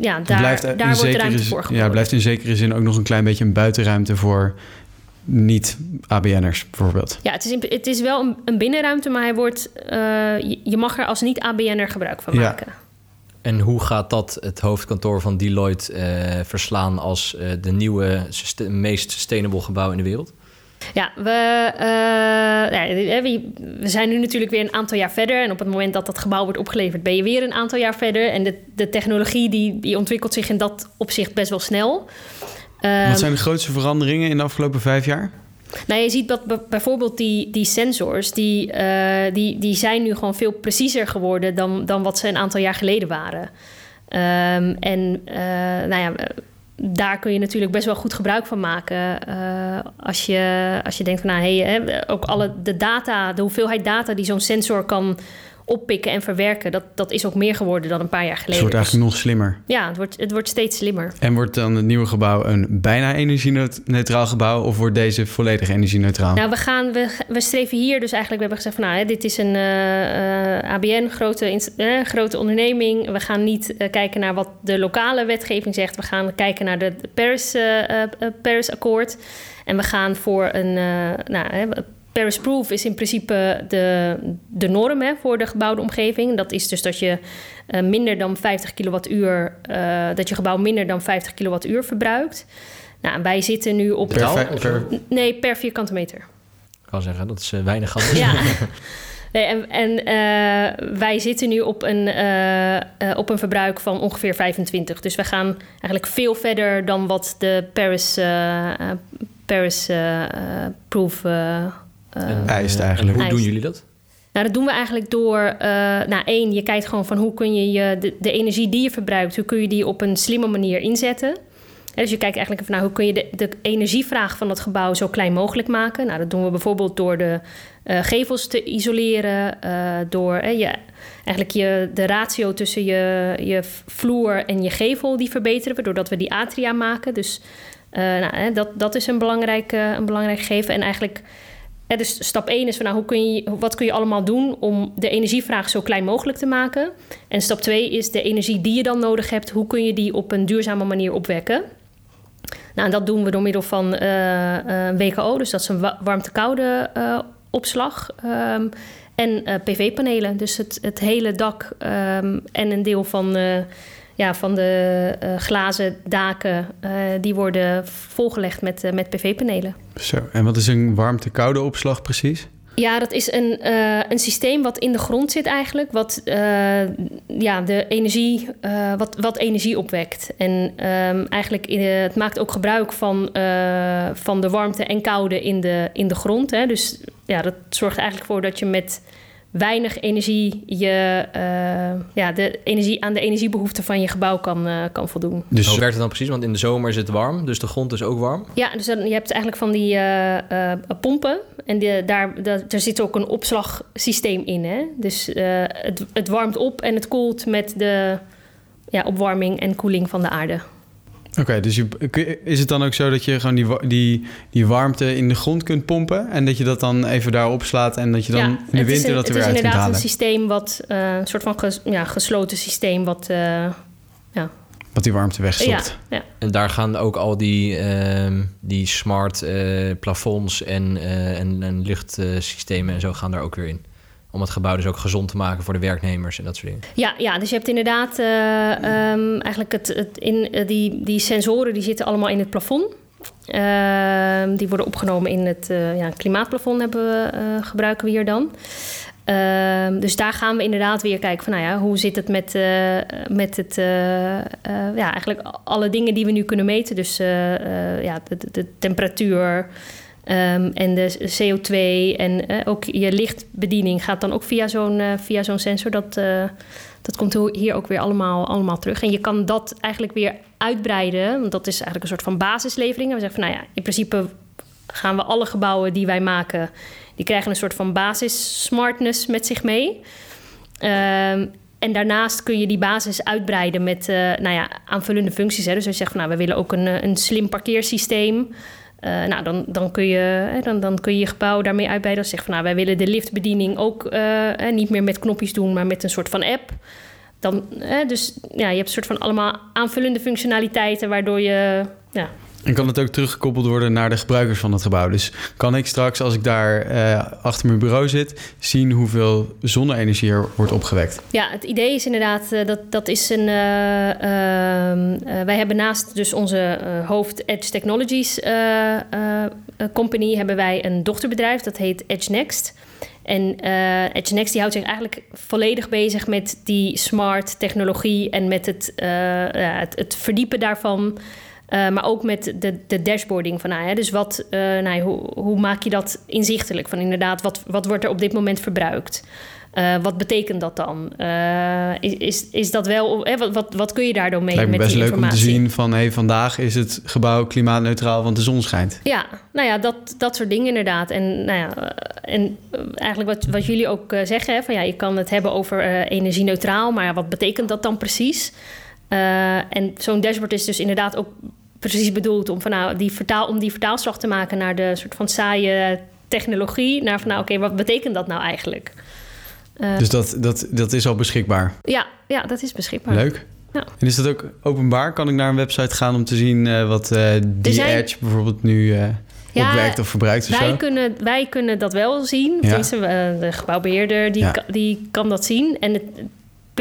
ja, daar, blijft daar wordt ruimte voor geboden. Ja, blijft in zekere zin ook nog een klein beetje een buitenruimte voor niet-ABN'ers bijvoorbeeld. Ja, het is, het is wel een, een binnenruimte, maar hij wordt, uh, je, je, mag er als niet-ABN'er gebruik van maken. Ja. En hoe gaat dat het hoofdkantoor van Deloitte uh, verslaan als uh, de nieuwe, meest sustainable gebouw in de wereld? Ja, we, uh, we, we, zijn nu natuurlijk weer een aantal jaar verder. En op het moment dat dat gebouw wordt opgeleverd, ben je weer een aantal jaar verder. En de, de technologie die, die ontwikkelt zich in dat opzicht best wel snel. Wat zijn de grootste veranderingen in de afgelopen vijf jaar? Nou, je ziet dat bijvoorbeeld die, die sensors, die, uh, die, die zijn nu gewoon veel preciezer geworden dan, dan wat ze een aantal jaar geleden waren. Um, en uh, nou ja, daar kun je natuurlijk best wel goed gebruik van maken. Uh, als, je, als je denkt van nou, hey, ook alle de data, de hoeveelheid data die zo'n sensor kan oppikken en verwerken, dat, dat is ook meer geworden dan een paar jaar geleden. Het wordt eigenlijk nog slimmer. Ja, het wordt, het wordt steeds slimmer. En wordt dan het nieuwe gebouw een bijna energie-neutraal gebouw of wordt deze volledig energie-neutraal? Nou, we, gaan, we, we streven hier dus eigenlijk, we hebben gezegd van nou, hè, dit is een uh, uh, ABN, grote, uh, grote onderneming. We gaan niet kijken naar wat de lokale wetgeving zegt. We gaan kijken naar de Paris, Paris akkoord. En we gaan voor een nou, Paris Proof is in principe de, de norm hè, voor de gebouwde omgeving. Dat is dus dat je uh, minder dan 50 kilowattuur, uh, dat je gebouw minder dan 50 kilowattuur verbruikt. Nou, wij zitten nu op. Per, per, nee, per vierkante meter. Ik kan zeggen, dat is uh, weinig anders. Ja. Nee, en en wij zitten nu op een, op een verbruik van ongeveer 25. Dus we gaan eigenlijk veel verder dan wat de Paris, Paris Proof uh, eist eigenlijk. En hoe doen jullie dat? Nou, dat doen we eigenlijk door, uh, nou één, je kijkt gewoon van hoe kun je, je de, de, energie die je verbruikt, hoe kun je die op een slimme manier inzetten. dus je kijkt eigenlijk van nou, hoe kun je de, de energievraag van het gebouw zo klein mogelijk maken. Nou, dat doen we bijvoorbeeld door de uh, gevels te isoleren, uh, door je, eigenlijk je, de ratio tussen je, je vloer en je gevel, die verbeteren we doordat we die atria maken. Dus nou, dat, dat is een belangrijk, een belangrijk gegeven. En eigenlijk dus stap 1 is van nou, hoe kun je, wat kun je allemaal doen om de energievraag zo klein mogelijk te maken. En stap 2 is de energie die je dan nodig hebt, hoe kun je die op een duurzame manier opwekken. Nou, dat doen we door middel van uh, uh, WKO, dus dat is een warmte-koude uh, opslag. Um, en PV-panelen, dus het, het hele dak um, en een deel van ja, van de uh, glazen daken, uh, die worden volgelegd met, uh, met PV-panelen. Zo, en wat is een warmte-koude opslag precies? Ja, dat is een, een systeem wat in de grond zit eigenlijk, wat, ja, de energie, wat, wat energie opwekt. En um, eigenlijk in, het maakt ook gebruik van, van de warmte en koude in de, in de grond. Hè. Dus ja, dat zorgt eigenlijk voor dat je met weinig energie je, uh, ja, de energie, aan de energiebehoeften van je gebouw kan, uh, kan voldoen. Dus hoe werkt het dan precies? Want in de zomer is het warm, dus de grond is ook warm? Ja, dus dan, je hebt eigenlijk van die uh, pompen. En die, daar, daar, daar zit ook een opslagsysteem in. Hè? Dus het, het warmt op en het koelt met de ja, opwarming en koeling van de aarde. Oké, dus je, is het dan ook zo dat je gewoon die, die, die warmte in de grond kunt pompen en dat je dat dan even daar opslaat en dat je dan ja, in de winter een, dat er weer uit kunt halen? Het is inderdaad een systeem wat, uh, een soort van ges, ja, gesloten systeem wat, uh, ja. Wat die warmte wegstopt. Ja, ja. En daar gaan ook al die, uh, die smart uh, plafonds en, en, en luchtsystemen en zo gaan daar ook weer in. Om het gebouw dus ook gezond te maken voor de werknemers en dat soort dingen. Ja, ja dus je hebt inderdaad uh, um, eigenlijk het, het in, uh, die, die sensoren die zitten allemaal in het plafond. Uh, die worden opgenomen in het ja, klimaatplafond hebben we, gebruiken we hier dan. Ehm, dus daar gaan we inderdaad weer kijken van, nou ja, hoe zit het met, met het, ja, eigenlijk alle dingen die we nu kunnen meten. Dus ja, de, de temperatuur um, en de CO2 en ook je lichtbediening gaat dan ook via zo'n via zo'n sensor. Dat, dat komt hier ook weer allemaal, allemaal terug. En je kan dat eigenlijk weer uitbreiden, want dat is eigenlijk een soort van basislevering. We zeggen van, nou ja, in principe gaan we alle gebouwen die wij maken die krijgen een soort van basis smartness met zich mee. Ehm, en daarnaast kun je die basis uitbreiden met nou ja, aanvullende functies. Hè. Dus als je zegt, van, nou, we willen ook een, eh, een slim parkeersysteem. Uh, nou, dan, dan, kun je, dan, dan kun je je gebouw daarmee uitbreiden. Als je zegt van, nou, wij willen de liftbediening ook niet meer met knopjes doen, maar met een soort van app. Dan, dus ja, je hebt een soort van allemaal aanvullende functionaliteiten, waardoor je ja, en kan het ook teruggekoppeld worden naar de gebruikers van het gebouw? Dus kan ik straks, als ik daar uh, achter mijn bureau zit, zien hoeveel zonne-energie er wordt opgewekt? Ja, het idee is inderdaad uh, dat dat is een. Uh, wij hebben naast dus onze hoofd Edge Technologies company hebben wij een dochterbedrijf dat heet Edge Next. En uh, Edge Next die houdt zich eigenlijk volledig bezig met die smart technologie en met het, het, het, verdiepen daarvan. Uh, maar ook met de, de dashboarding van, hè, dus wat, uh, nou, hoe, hoe, maak je dat inzichtelijk? Van inderdaad, wat, wat wordt er op dit moment verbruikt? Uh, wat betekent dat dan? is, is, is dat wel, hè, wat, wat, wat kun je daar dan mee Lijkt me met best die leuk om te zien van, hey, vandaag is het gebouw klimaatneutraal, want de zon schijnt. Ja, nou ja, dat, dat soort dingen inderdaad. En, nou ja, en eigenlijk wat, wat jullie ook zeggen, hè, van ja, je kan het hebben over energie-neutraal, maar wat betekent dat dan precies? Uh, en zo'n dashboard is dus inderdaad ook precies bedoeld om, van, nou, die vertaal, om die vertaalslag te maken naar de soort van saaie technologie. Naar van nou, oké, wat betekent dat nou eigenlijk? Uh, dus dat, dat, dat is al beschikbaar? Ja, ja dat is beschikbaar. Leuk. Ja. En is dat ook openbaar? Kan ik naar een website gaan om te zien uh, wat uh, die zijn... Edge bijvoorbeeld nu ja, opwerkt of verbruikt? Of wij, zo? Kunnen, wij kunnen dat wel zien. Ja. de gebouwbeheerder die, ja. die kan dat zien. En het,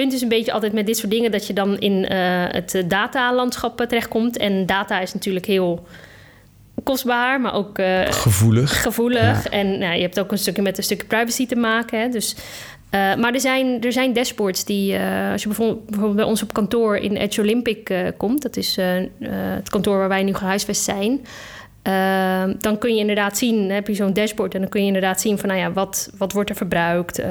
punt is een beetje altijd met dit soort dingen dat je dan in uh, het datalandschap terechtkomt. En data is natuurlijk heel kostbaar, maar ook uh, gevoelig. gevoelig. Ja. En nou, je hebt ook een stukje met een stukje privacy te maken. Hè? Dus, uh, maar er zijn, er zijn dashboards die, als je bijvoorbeeld, bijvoorbeeld, bij ons op kantoor in Edge Olympic komt, dat is het kantoor waar wij nu gehuisvest zijn. dan kun je inderdaad zien, dan heb je zo'n dashboard en dan kun je inderdaad zien van, nou ja, wat, wat wordt er verbruikt?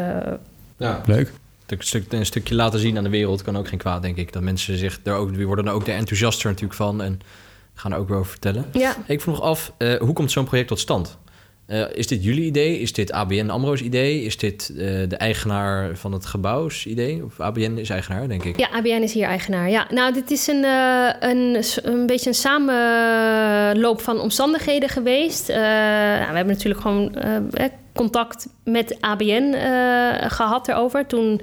ja, leuk een, stuk, een stukje laten zien aan de wereld kan ook geen kwaad, denk ik. Dat mensen zich daar ook, die worden er ook de enthousiaster natuurlijk van en gaan er ook weer over vertellen. Ja. Ik vroeg af, uh, hoe komt zo'n project tot stand? Uh, is dit jullie idee? Is dit ABN AMRO's idee? Is dit uh, de eigenaar van het gebouws idee? Of ABN is eigenaar, denk ik. Ja, ABN is hier eigenaar. Ja, nou, dit is een, uh, een, een beetje een samenloop van omstandigheden geweest. nou, we hebben natuurlijk gewoon contact met ABN gehad erover. Toen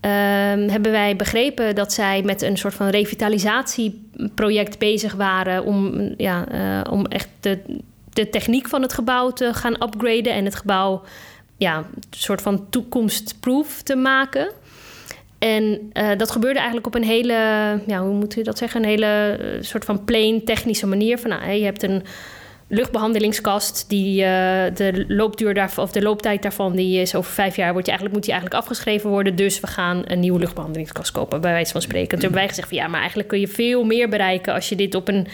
ehm, hebben wij begrepen dat zij met een soort van revitalisatieproject bezig waren... om, ja, om echt de de techniek van het gebouw te gaan upgraden en het gebouw ja, een soort van toekomstproof te maken. En uh, dat gebeurde eigenlijk op een hele, ja, hoe moet je dat zeggen, een hele soort van plain technische manier. Van, nou, je hebt een luchtbehandelingskast die uh, de loopduur daarvan, of de looptijd daarvan, die is over vijf jaar wordt je eigenlijk, moet die eigenlijk afgeschreven worden. Dus we gaan een nieuwe luchtbehandelingskast kopen, bij wijze van spreken. Toen hebben wij gezegd van ja, maar eigenlijk kun je veel meer bereiken als je dit op een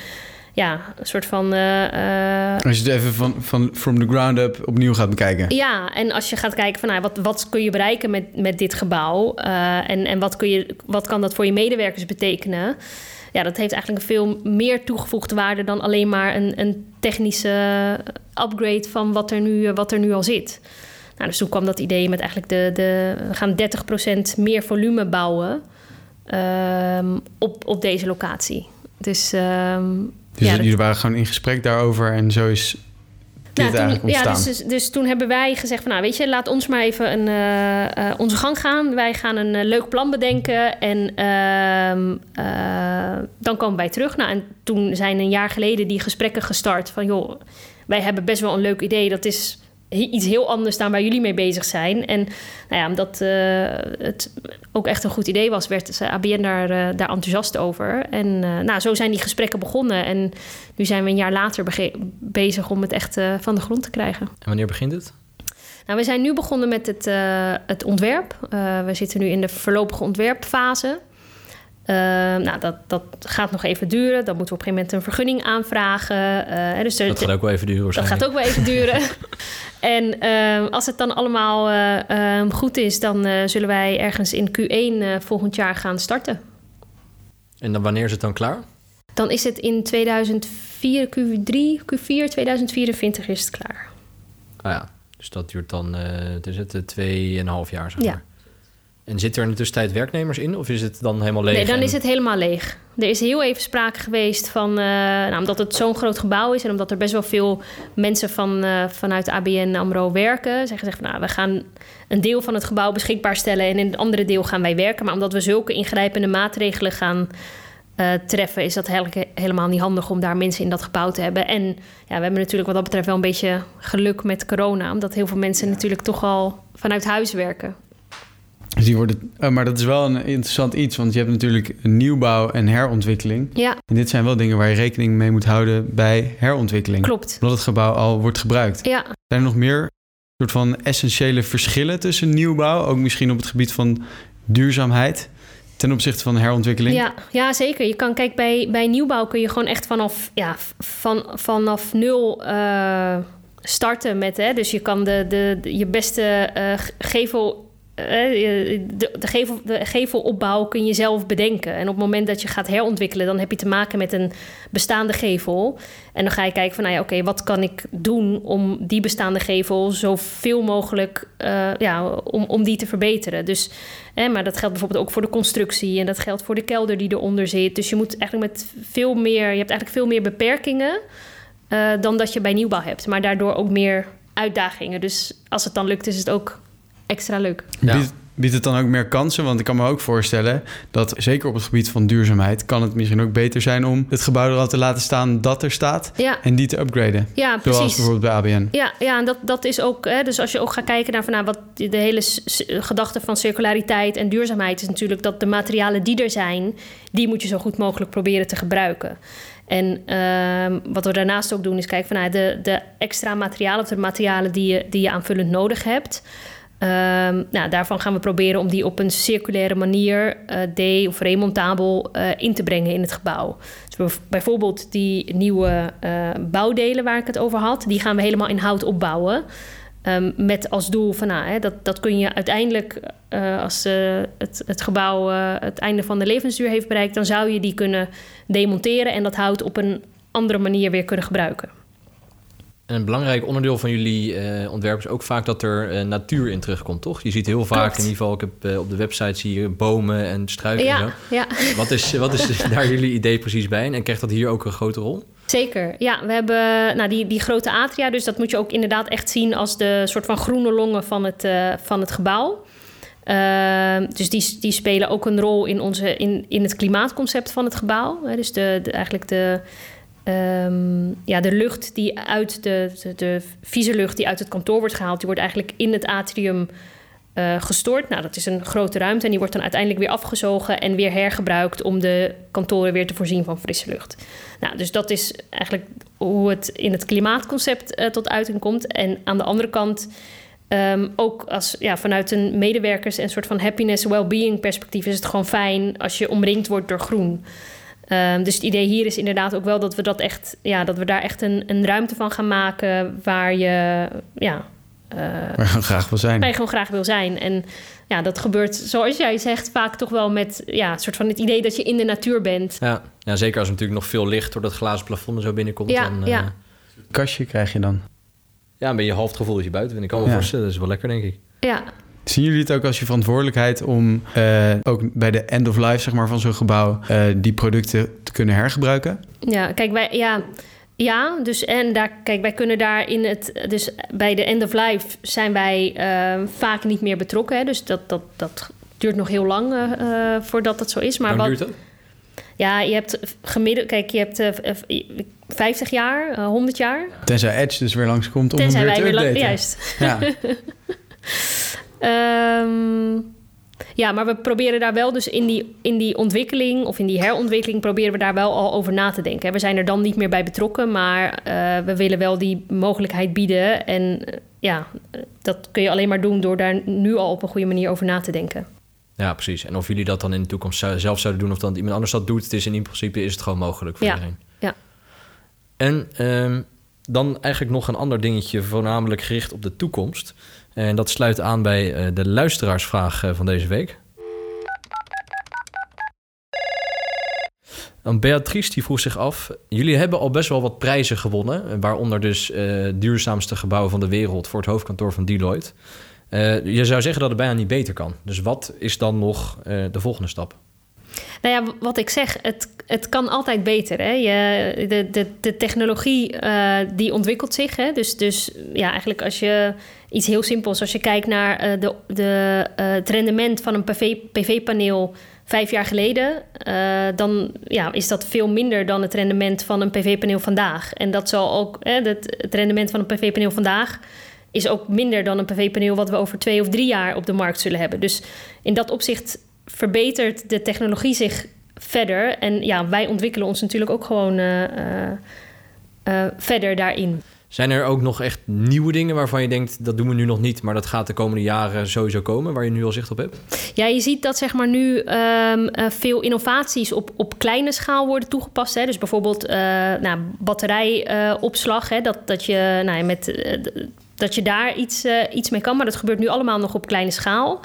ja, een soort van. Uh, als je het even van, van from the ground up opnieuw gaat bekijken. Ja, en als je gaat kijken van nou, wat, wat kun je bereiken met, met dit gebouw uh, en, en wat, kun je, wat kan dat voor je medewerkers betekenen? Ja, dat heeft eigenlijk veel meer toegevoegde waarde dan alleen maar een, een technische upgrade van wat er nu, wat er nu al zit. Nou, dus toen kwam dat idee met eigenlijk de, de we gaan 30% meer volume bouwen um, op, op deze locatie. Dus um, dus ja, jullie waren gewoon in gesprek daarover en zo is nou, toen, eigenlijk ontstaan. Ja, dus, dus, dus, toen hebben wij gezegd van... nou, weet je, laat ons maar even een, uh, uh, onze gang gaan. Wij gaan een uh, leuk plan bedenken en ehm, dan komen wij terug. Nou, en toen zijn een jaar geleden die gesprekken gestart van... joh, wij hebben best wel een leuk idee. Dat is iets heel anders dan waar jullie mee bezig zijn. En nou ja, omdat uh, het ook echt een goed idee was, werd ABN daar, uh, daar enthousiast over. En uh, nou, zo zijn die gesprekken begonnen. En nu zijn we een jaar later bezig om het echt van de grond te krijgen. En wanneer begint het? Nou, we zijn nu begonnen met het, het ontwerp. we zitten nu in de voorlopige ontwerpfase. Uh, nou, dat, dat gaat nog even duren. Dan moeten we op een gegeven moment een vergunning aanvragen. Uh, dus dat gaat ook wel even duren. Dat gaat ook wel even duren. en uh, als het dan allemaal ehm, goed is, dan zullen wij ergens in Q1 volgend jaar gaan starten. En dan wanneer is het dan klaar? Dan is het in 2004, Q3, Q4 2024 is het klaar. Ah ja, dus dat duurt dan, het is het, tweeënhalf jaar zeg maar. Ja. En zitten er in de tussentijd werknemers in? Of is het dan helemaal leeg? Nee, dan is het helemaal leeg. Er is heel even sprake geweest van... Uh, nou, omdat het zo'n groot gebouw is... en omdat er best wel veel mensen van, uh, vanuit ABN AMRO werken... zeggen gezegd van, nou, we gaan een deel van het gebouw beschikbaar stellen... en in het andere deel gaan wij werken. Maar omdat we zulke ingrijpende maatregelen gaan... Uh, treffen, is dat helemaal niet handig om daar mensen in dat gebouw te hebben. En ja, we hebben natuurlijk wat dat betreft wel een beetje geluk met corona, omdat heel veel mensen natuurlijk toch al vanuit huis werken. Dus die worden, uh, maar dat is wel een interessant iets, want je hebt natuurlijk nieuwbouw en herontwikkeling. Ja. En dit zijn wel dingen waar je rekening mee moet houden bij herontwikkeling. Klopt. Omdat het gebouw al wordt gebruikt. Ja. Zijn er nog meer soort van essentiële verschillen tussen nieuwbouw, ook misschien op het gebied van duurzaamheid? ten opzichte van herontwikkeling? Ja, ja zeker. Je kan, kijk, bij, bij nieuwbouw kun je gewoon echt vanaf, ja, van, vanaf nul uh, starten met. Hè, dus je kan de, de, de je beste uh, gevel eh, de, de, gevel, de gevelopbouw kun je zelf bedenken. En op het moment dat je gaat herontwikkelen, dan heb je te maken met een bestaande gevel. En dan ga je kijken van, nou ja, oké, wat kan ik doen om die bestaande gevel zoveel mogelijk, uh, ja, om, om die te verbeteren. Dus, hè, maar dat geldt bijvoorbeeld ook voor de constructie en dat geldt voor de kelder die eronder zit. Dus je moet eigenlijk met veel meer, je hebt eigenlijk veel meer beperkingen uh, dan dat je bij nieuwbouw hebt. Maar daardoor ook meer uitdagingen. Dus als het dan lukt, is het ook extra leuk. Ja. Biedt, biedt het dan ook meer kansen? Want ik kan me ook voorstellen dat zeker op het gebied van duurzaamheid kan het misschien ook beter zijn om het gebouw er al te laten staan dat er staat ja. en die te upgraden. Ja, precies. Zoals bijvoorbeeld bij ABN. Ja, ja en dat, dat is ook. Hè, dus als je ook gaat kijken naar van, nou, wat de hele gedachte van circulariteit en duurzaamheid is natuurlijk dat de materialen die er zijn, die moet je zo goed mogelijk proberen te gebruiken. En uh, wat we daarnaast ook doen is kijken van nou, de, de extra materialen of de materialen die je, die je aanvullend nodig hebt. Um, nou, daarvan gaan we proberen om die op een circulaire manier uh, de- of remontabel uh, in te brengen in het gebouw. Dus bijvoorbeeld die nieuwe uh, bouwdelen waar ik het over had, die gaan we helemaal in hout opbouwen. Um, met als doel van nou, hè, dat, dat kun je uiteindelijk, als het, het gebouw het einde van de levensduur heeft bereikt, dan zou je die kunnen demonteren en dat hout op een andere manier weer kunnen gebruiken. En een belangrijk onderdeel van jullie uh, ontwerp is ook vaak dat er uh, natuur in terugkomt, toch? Je ziet heel vaak, Klopt. in ieder geval, ik heb uh, op de website zie je bomen en struiken ja, en zo. Ja. Wat is, wat is daar jullie idee precies bij? En krijgt dat hier ook een grote rol? Zeker, ja. We hebben nou, die, die grote atria, dus dat moet je ook inderdaad echt zien als de soort van groene longen van het, van het gebouw. Ehm, dus die, die spelen ook een rol in, onze, in, in het klimaatconcept van het gebouw. dus de, de, eigenlijk de, Um, ja, de lucht die uit de, de, vieze lucht die uit het kantoor wordt gehaald, die wordt eigenlijk in het atrium uh, gestort. Nou, dat is een grote ruimte en die wordt dan uiteindelijk weer afgezogen en weer hergebruikt om de kantoren weer te voorzien van frisse lucht. Nou, dus dat is eigenlijk hoe het in het klimaatconcept uh, tot uiting komt. En aan de andere kant. Um, ook als, ja, vanuit een medewerkers- en soort van happiness, well-being perspectief is het gewoon fijn als je omringd wordt door groen. Um, dus het idee hier is inderdaad ook wel dat we dat echt, ja, dat we daar echt een, een ruimte van gaan maken waar je, ja, uh, waar je gewoon graag wil zijn. Waar je gewoon graag wil zijn. En ja, dat gebeurt, zoals jij zegt, vaak toch wel met ja, een soort van het idee dat je in de natuur bent. Ja, ja zeker als er natuurlijk nog veel licht door dat glazen plafond er zo binnenkomt. Ja, dan, uh, ja. Kastje krijg je dan. Ja, dan ben je half het gevoel dat je buiten bent. Ik kan me Ja. voorstellen, dat is wel lekker, denk ik. Ja, Zien jullie het ook als je verantwoordelijkheid om eh, ook bij de end of life zeg maar, van zo'n gebouw eh, die producten te kunnen hergebruiken? Ja, kijk, wij, ja, ja, dus en daar, kijk, wij kunnen daar in het, dus bij de end of life zijn wij eh, vaak niet meer betrokken. Hè, dus dat, dat, dat duurt nog heel lang eh, eh, voordat dat zo is. Maar Hoe lang wat, duurt dat? Ja, je hebt gemiddeld, kijk, je hebt uh, 50 jaar, uh, 100 jaar. Tenzij Edge dus weer langskomt om Tenzij hem weer wij te weer updaten. Juist. Ja. Ehm, ja, maar we proberen daar wel dus in die, in die ontwikkeling of in die herontwikkeling proberen we daar wel al over na te denken. We zijn er dan niet meer bij betrokken, maar uh, we willen wel die mogelijkheid bieden. En uh, ja, dat kun je alleen maar doen door daar nu al op een goede manier over na te denken. Ja, precies. En of jullie dat dan in de toekomst zelf zouden doen of dan iemand anders dat doet, het is in principe is het gewoon mogelijk voor ja. iedereen. Ja. En um, dan eigenlijk nog een ander dingetje, voornamelijk gericht op de toekomst. En dat sluit aan bij uh, de luisteraarsvraag uh, van deze week. Dan Beatrice die vroeg zich af: jullie hebben al best wel wat prijzen gewonnen, waaronder dus uh, duurzaamste gebouw van de wereld voor het hoofdkantoor van Deloitte. Uh, je zou zeggen dat het bijna niet beter kan. Dus wat is dan nog de volgende stap? Nou ja, wat ik zeg, het, het kan altijd beter. Hè? Je, de, de, de technologie uh, die ontwikkelt zich. Hè? Dus, dus ja, eigenlijk als je iets heel simpels, als je kijkt naar uh, de, de, uh, het rendement van een PV-paneel vijf jaar geleden, dan ja, is dat veel minder dan het rendement van een PV-paneel vandaag. En dat zal ook, het, het rendement van een PV-paneel vandaag is ook minder dan een PV-paneel wat we over twee of drie jaar op de markt zullen hebben. Dus in dat opzicht verbetert de technologie zich verder. En ja, wij ontwikkelen ons natuurlijk ook gewoon uh, uh, uh, verder daarin. Zijn er ook nog echt nieuwe dingen waarvan je denkt... dat doen we nu nog niet, maar dat gaat de komende jaren sowieso komen... waar je nu al zicht op hebt? Ja, je ziet dat zeg maar, nu um, veel innovaties op, op kleine schaal worden toegepast. Hè? Dus bijvoorbeeld nou, batterijopslag. Hè? Dat, dat, je, nou, met, dat je daar iets, iets mee kan. Maar dat gebeurt nu allemaal nog op kleine schaal.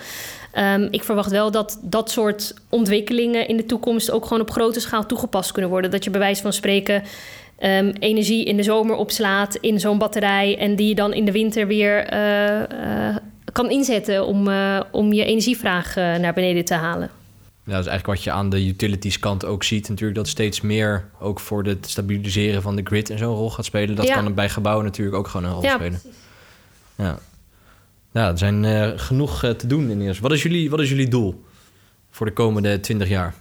Um, ik verwacht wel dat dat soort ontwikkelingen in de toekomst ook gewoon op grote schaal toegepast kunnen worden. Dat je bij wijze van spreken um, energie in de zomer opslaat in zo'n batterij en die je dan in de winter weer uh, uh, kan inzetten om, uh, om je energievraag naar beneden te halen. Ja, dat is eigenlijk wat je aan de utilities kant ook ziet. Natuurlijk dat steeds meer ook voor het stabiliseren van de grid en zo'n rol gaat spelen. Dat Ja. kan bij gebouwen natuurlijk ook gewoon een rol Ja, spelen. Ja. Ja, er zijn eh, genoeg eh, te doen in eerst. Wat is, jullie, wat is jullie doel voor de komende 20 jaar?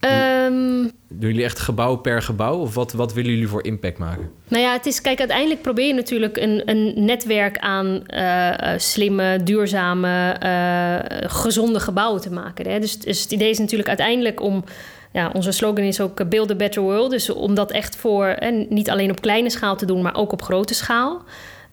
Ehm, Doen jullie echt gebouw per gebouw? Of wat, wat willen jullie voor impact maken? Nou ja, het is, kijk, uiteindelijk probeer je natuurlijk een, een netwerk aan eh, slimme, duurzame, gezonde gebouwen te maken. Hè? Dus, dus het idee is natuurlijk uiteindelijk om. Ja, onze slogan is ook Build a Better World. Dus om dat echt voor en niet alleen op kleine schaal te doen, maar ook op grote schaal.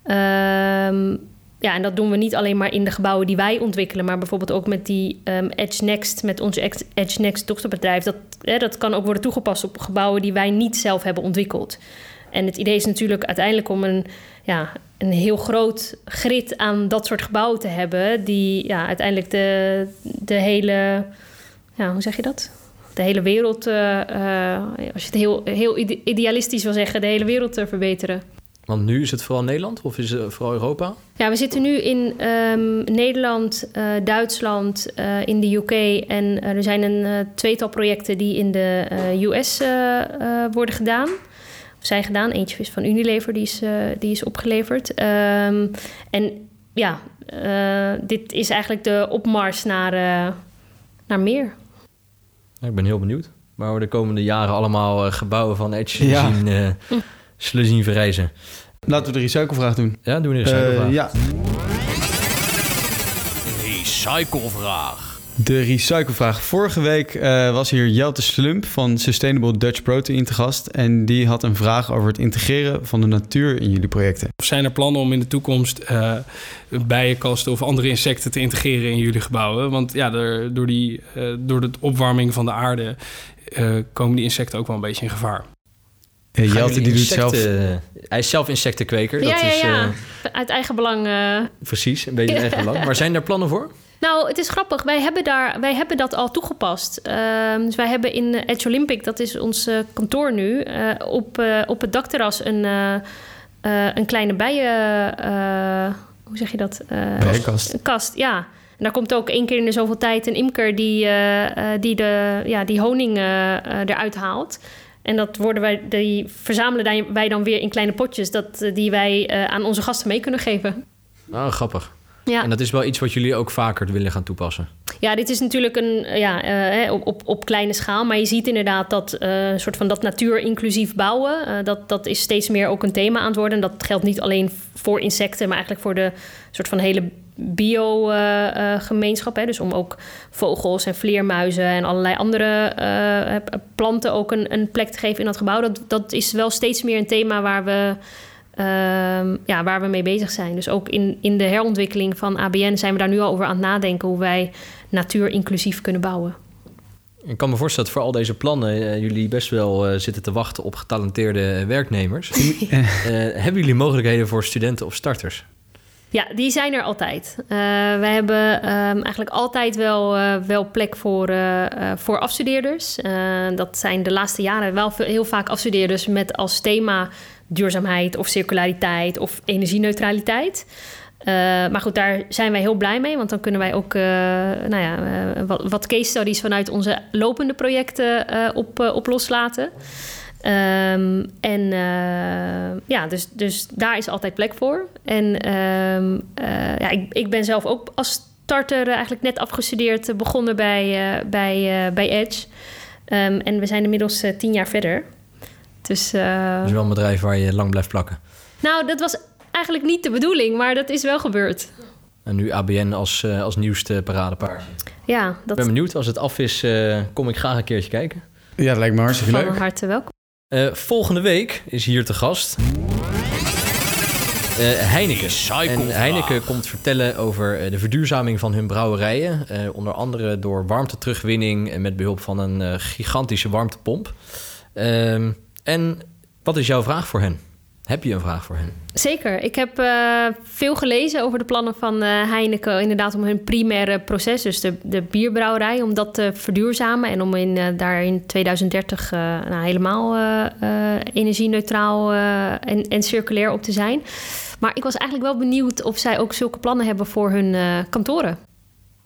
Ehm, ja, en dat doen we niet alleen maar in de gebouwen die wij ontwikkelen, maar bijvoorbeeld ook met die ehm, Edge Next, met Ex- Edge Next dochterbedrijf. Dat, hè, dat kan ook worden toegepast op gebouwen die wij niet zelf hebben ontwikkeld. En het idee is natuurlijk uiteindelijk om een, ja, een heel groot grid aan dat soort gebouwen te hebben, die ja, uiteindelijk de, de hele, ja, hoe zeg je dat? De hele wereld, eh, eh, als je het heel, heel ide- idealistisch wil zeggen, de hele wereld te verbeteren. Want nu is het vooral Nederland of is het vooral Europa? Ja, we zitten nu in ehm, Nederland, eh, Duitsland, eh, in de UK. En eh, er zijn een eh, tweetal projecten die in de eh, US eh, eh, worden gedaan. Of zijn gedaan. Eentje is van Unilever, die is, die is opgeleverd. Ehm, en ja, eh, dit is eigenlijk de opmars naar, eh, naar meer. Ja, ik ben heel benieuwd. Waar we de komende jaren allemaal gebouwen van Edge Ja. zien, eh, zullen zien verrijzen. Laten we de recyclevraag doen. Ja, doen we eens Eh, ja, Recyclevraag. de recyclevraag. Vorige week eh, was hier Jelte Slump van Sustainable Dutch Protein te gast. En die had een vraag over het integreren van de natuur in jullie projecten. Of zijn er plannen om in de toekomst eh bijenkasten of andere insecten te integreren in jullie gebouwen? Want ja, er, door, die, eh, door de opwarming van de aarde eh, komen die insecten ook wel een beetje in gevaar. Jelte die doet zelf... Hij is zelf insectenkweker. ja, dat ja, is ja. eh, Uit eigen belang. eh, precies een beetje eigen belang. Maar zijn daar plannen voor? Nou, het is grappig. Wij hebben, daar, wij hebben dat al toegepast. Ehm, dus wij hebben in Edge Olympic, dat is ons eh, kantoor nu, eh, op, eh, op het dakterras een, eh, eh, een kleine bijen... eh, hoe zeg je dat? Eh, Bijenkast. Een kast, ja. En daar komt ook één keer in de zoveel tijd een imker die, die, de, ja, die honing eruit haalt. En dat worden wij, die verzamelen wij- dan weer in kleine potjes... Dat, eh, die wij eh, aan onze gasten mee kunnen geven. Oh, grappig. Ja. En dat is wel iets wat jullie ook vaker willen gaan toepassen. Ja, dit is natuurlijk een, ja, eh, op, op, op kleine schaal. Maar je ziet inderdaad dat eh, een soort van dat natuur-inclusief bouwen. eh, dat, dat is steeds meer ook een thema aan het worden. En dat geldt niet alleen voor insecten, maar eigenlijk voor de soort van hele bio-gemeenschap. dus om ook vogels en vleermuizen en allerlei andere eh, planten ook een, een plek te geven in dat gebouw. Dat, dat is wel steeds meer een thema waar we. Ehm, ja, waar we mee bezig zijn. Dus ook in, in de herontwikkeling van ABN zijn we daar nu al over aan het nadenken hoe wij natuur inclusief kunnen bouwen. Ik kan me voorstellen dat voor al deze plannen eh, jullie best wel eh, zitten te wachten op getalenteerde werknemers. Eh, hebben jullie mogelijkheden voor studenten of starters? Ja, die zijn er altijd. Eh we hebben ehm, eigenlijk altijd wel, eh, wel plek voor, eh, eh, voor afstudeerders. Eh, dat zijn de laatste jaren wel veel, heel vaak afstudeerders met als thema duurzaamheid of circulariteit of energieneutraliteit. Eh, maar goed, daar zijn wij heel blij mee, want dan kunnen wij ook eh, nou ja, eh, wat, case studies vanuit onze lopende projecten op, op loslaten. Ehm, en ja, dus, dus daar is altijd plek voor. En ehm, eh, ja, ik, ik ben zelf ook als starter eigenlijk net afgestudeerd, begonnen bij, bij, bij Edge. Ehm, en we zijn inmiddels tien jaar verder. Dus eh, Dat is wel een bedrijf waar je lang blijft plakken. nou, dat was eigenlijk niet de bedoeling, maar dat is wel gebeurd. En nu ABN als, eh, als nieuwste paradepaardje. Ja, Ik dat ben benieuwd. Als het af is, eh, kom ik graag een keertje kijken. Ja, dat lijkt me hartstikke van leuk. harte welkom. Eh, volgende week is hier te gast eh, Heineken. En Heineken komt vertellen over eh, de verduurzaming van hun brouwerijen. Eh, onder andere door warmteterugwinning en met behulp van een eh, gigantische warmtepomp. En wat is jouw vraag voor hen? Heb je een vraag voor hen? Zeker. Ik heb eh, veel gelezen over de plannen van eh, Heineken. Inderdaad, om hun primaire proces, dus de, de bierbrouwerij, om dat te verduurzamen. En om in, eh, daar in 2030 eh, nou, helemaal energie-neutraal en, en circulair op te zijn. Maar ik was eigenlijk wel benieuwd of zij ook zulke plannen hebben voor hun kantoren.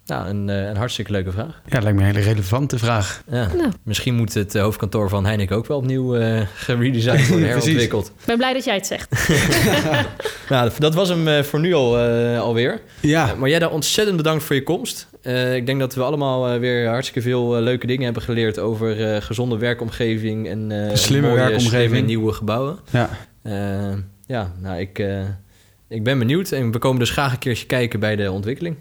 Nou, een, eh, een hartstikke leuke vraag. Ja, dat lijkt me een hele relevante vraag. Ja. Nou. Misschien moet het eh, hoofdkantoor van Heineken ook wel opnieuw eh geredesigned worden, herontwikkeld. Ik ben blij dat jij het zegt. nou, dat was hem eh, voor nu al, eh, alweer. Ja, Maar jij daar ontzettend bedankt voor je komst. Eh, ik denk dat we allemaal eh, weer hartstikke veel leuke dingen hebben geleerd over eh, gezonde werkomgeving en eh, Slimme mooie, werkomgeving. slimme nieuwe gebouwen. ja. Ja, nou, ik, eh, ik ben benieuwd en we komen dus graag een keertje kijken bij de ontwikkeling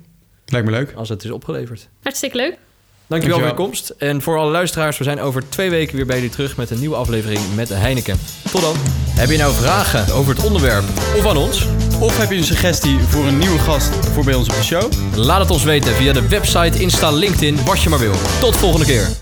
lijkt me leuk. als het is opgeleverd. Hartstikke leuk. Dankjewel voor je komst. En voor alle luisteraars, we zijn over twee weken weer bij jullie terug met een nieuwe aflevering met Heineken. Tot dan. Heb je nou vragen over het onderwerp of aan ons? Of heb je een suggestie voor een nieuwe gast voor bij ons op de show? Laat het ons weten via de website, Insta, LinkedIn, wat je maar wil. Tot volgende keer.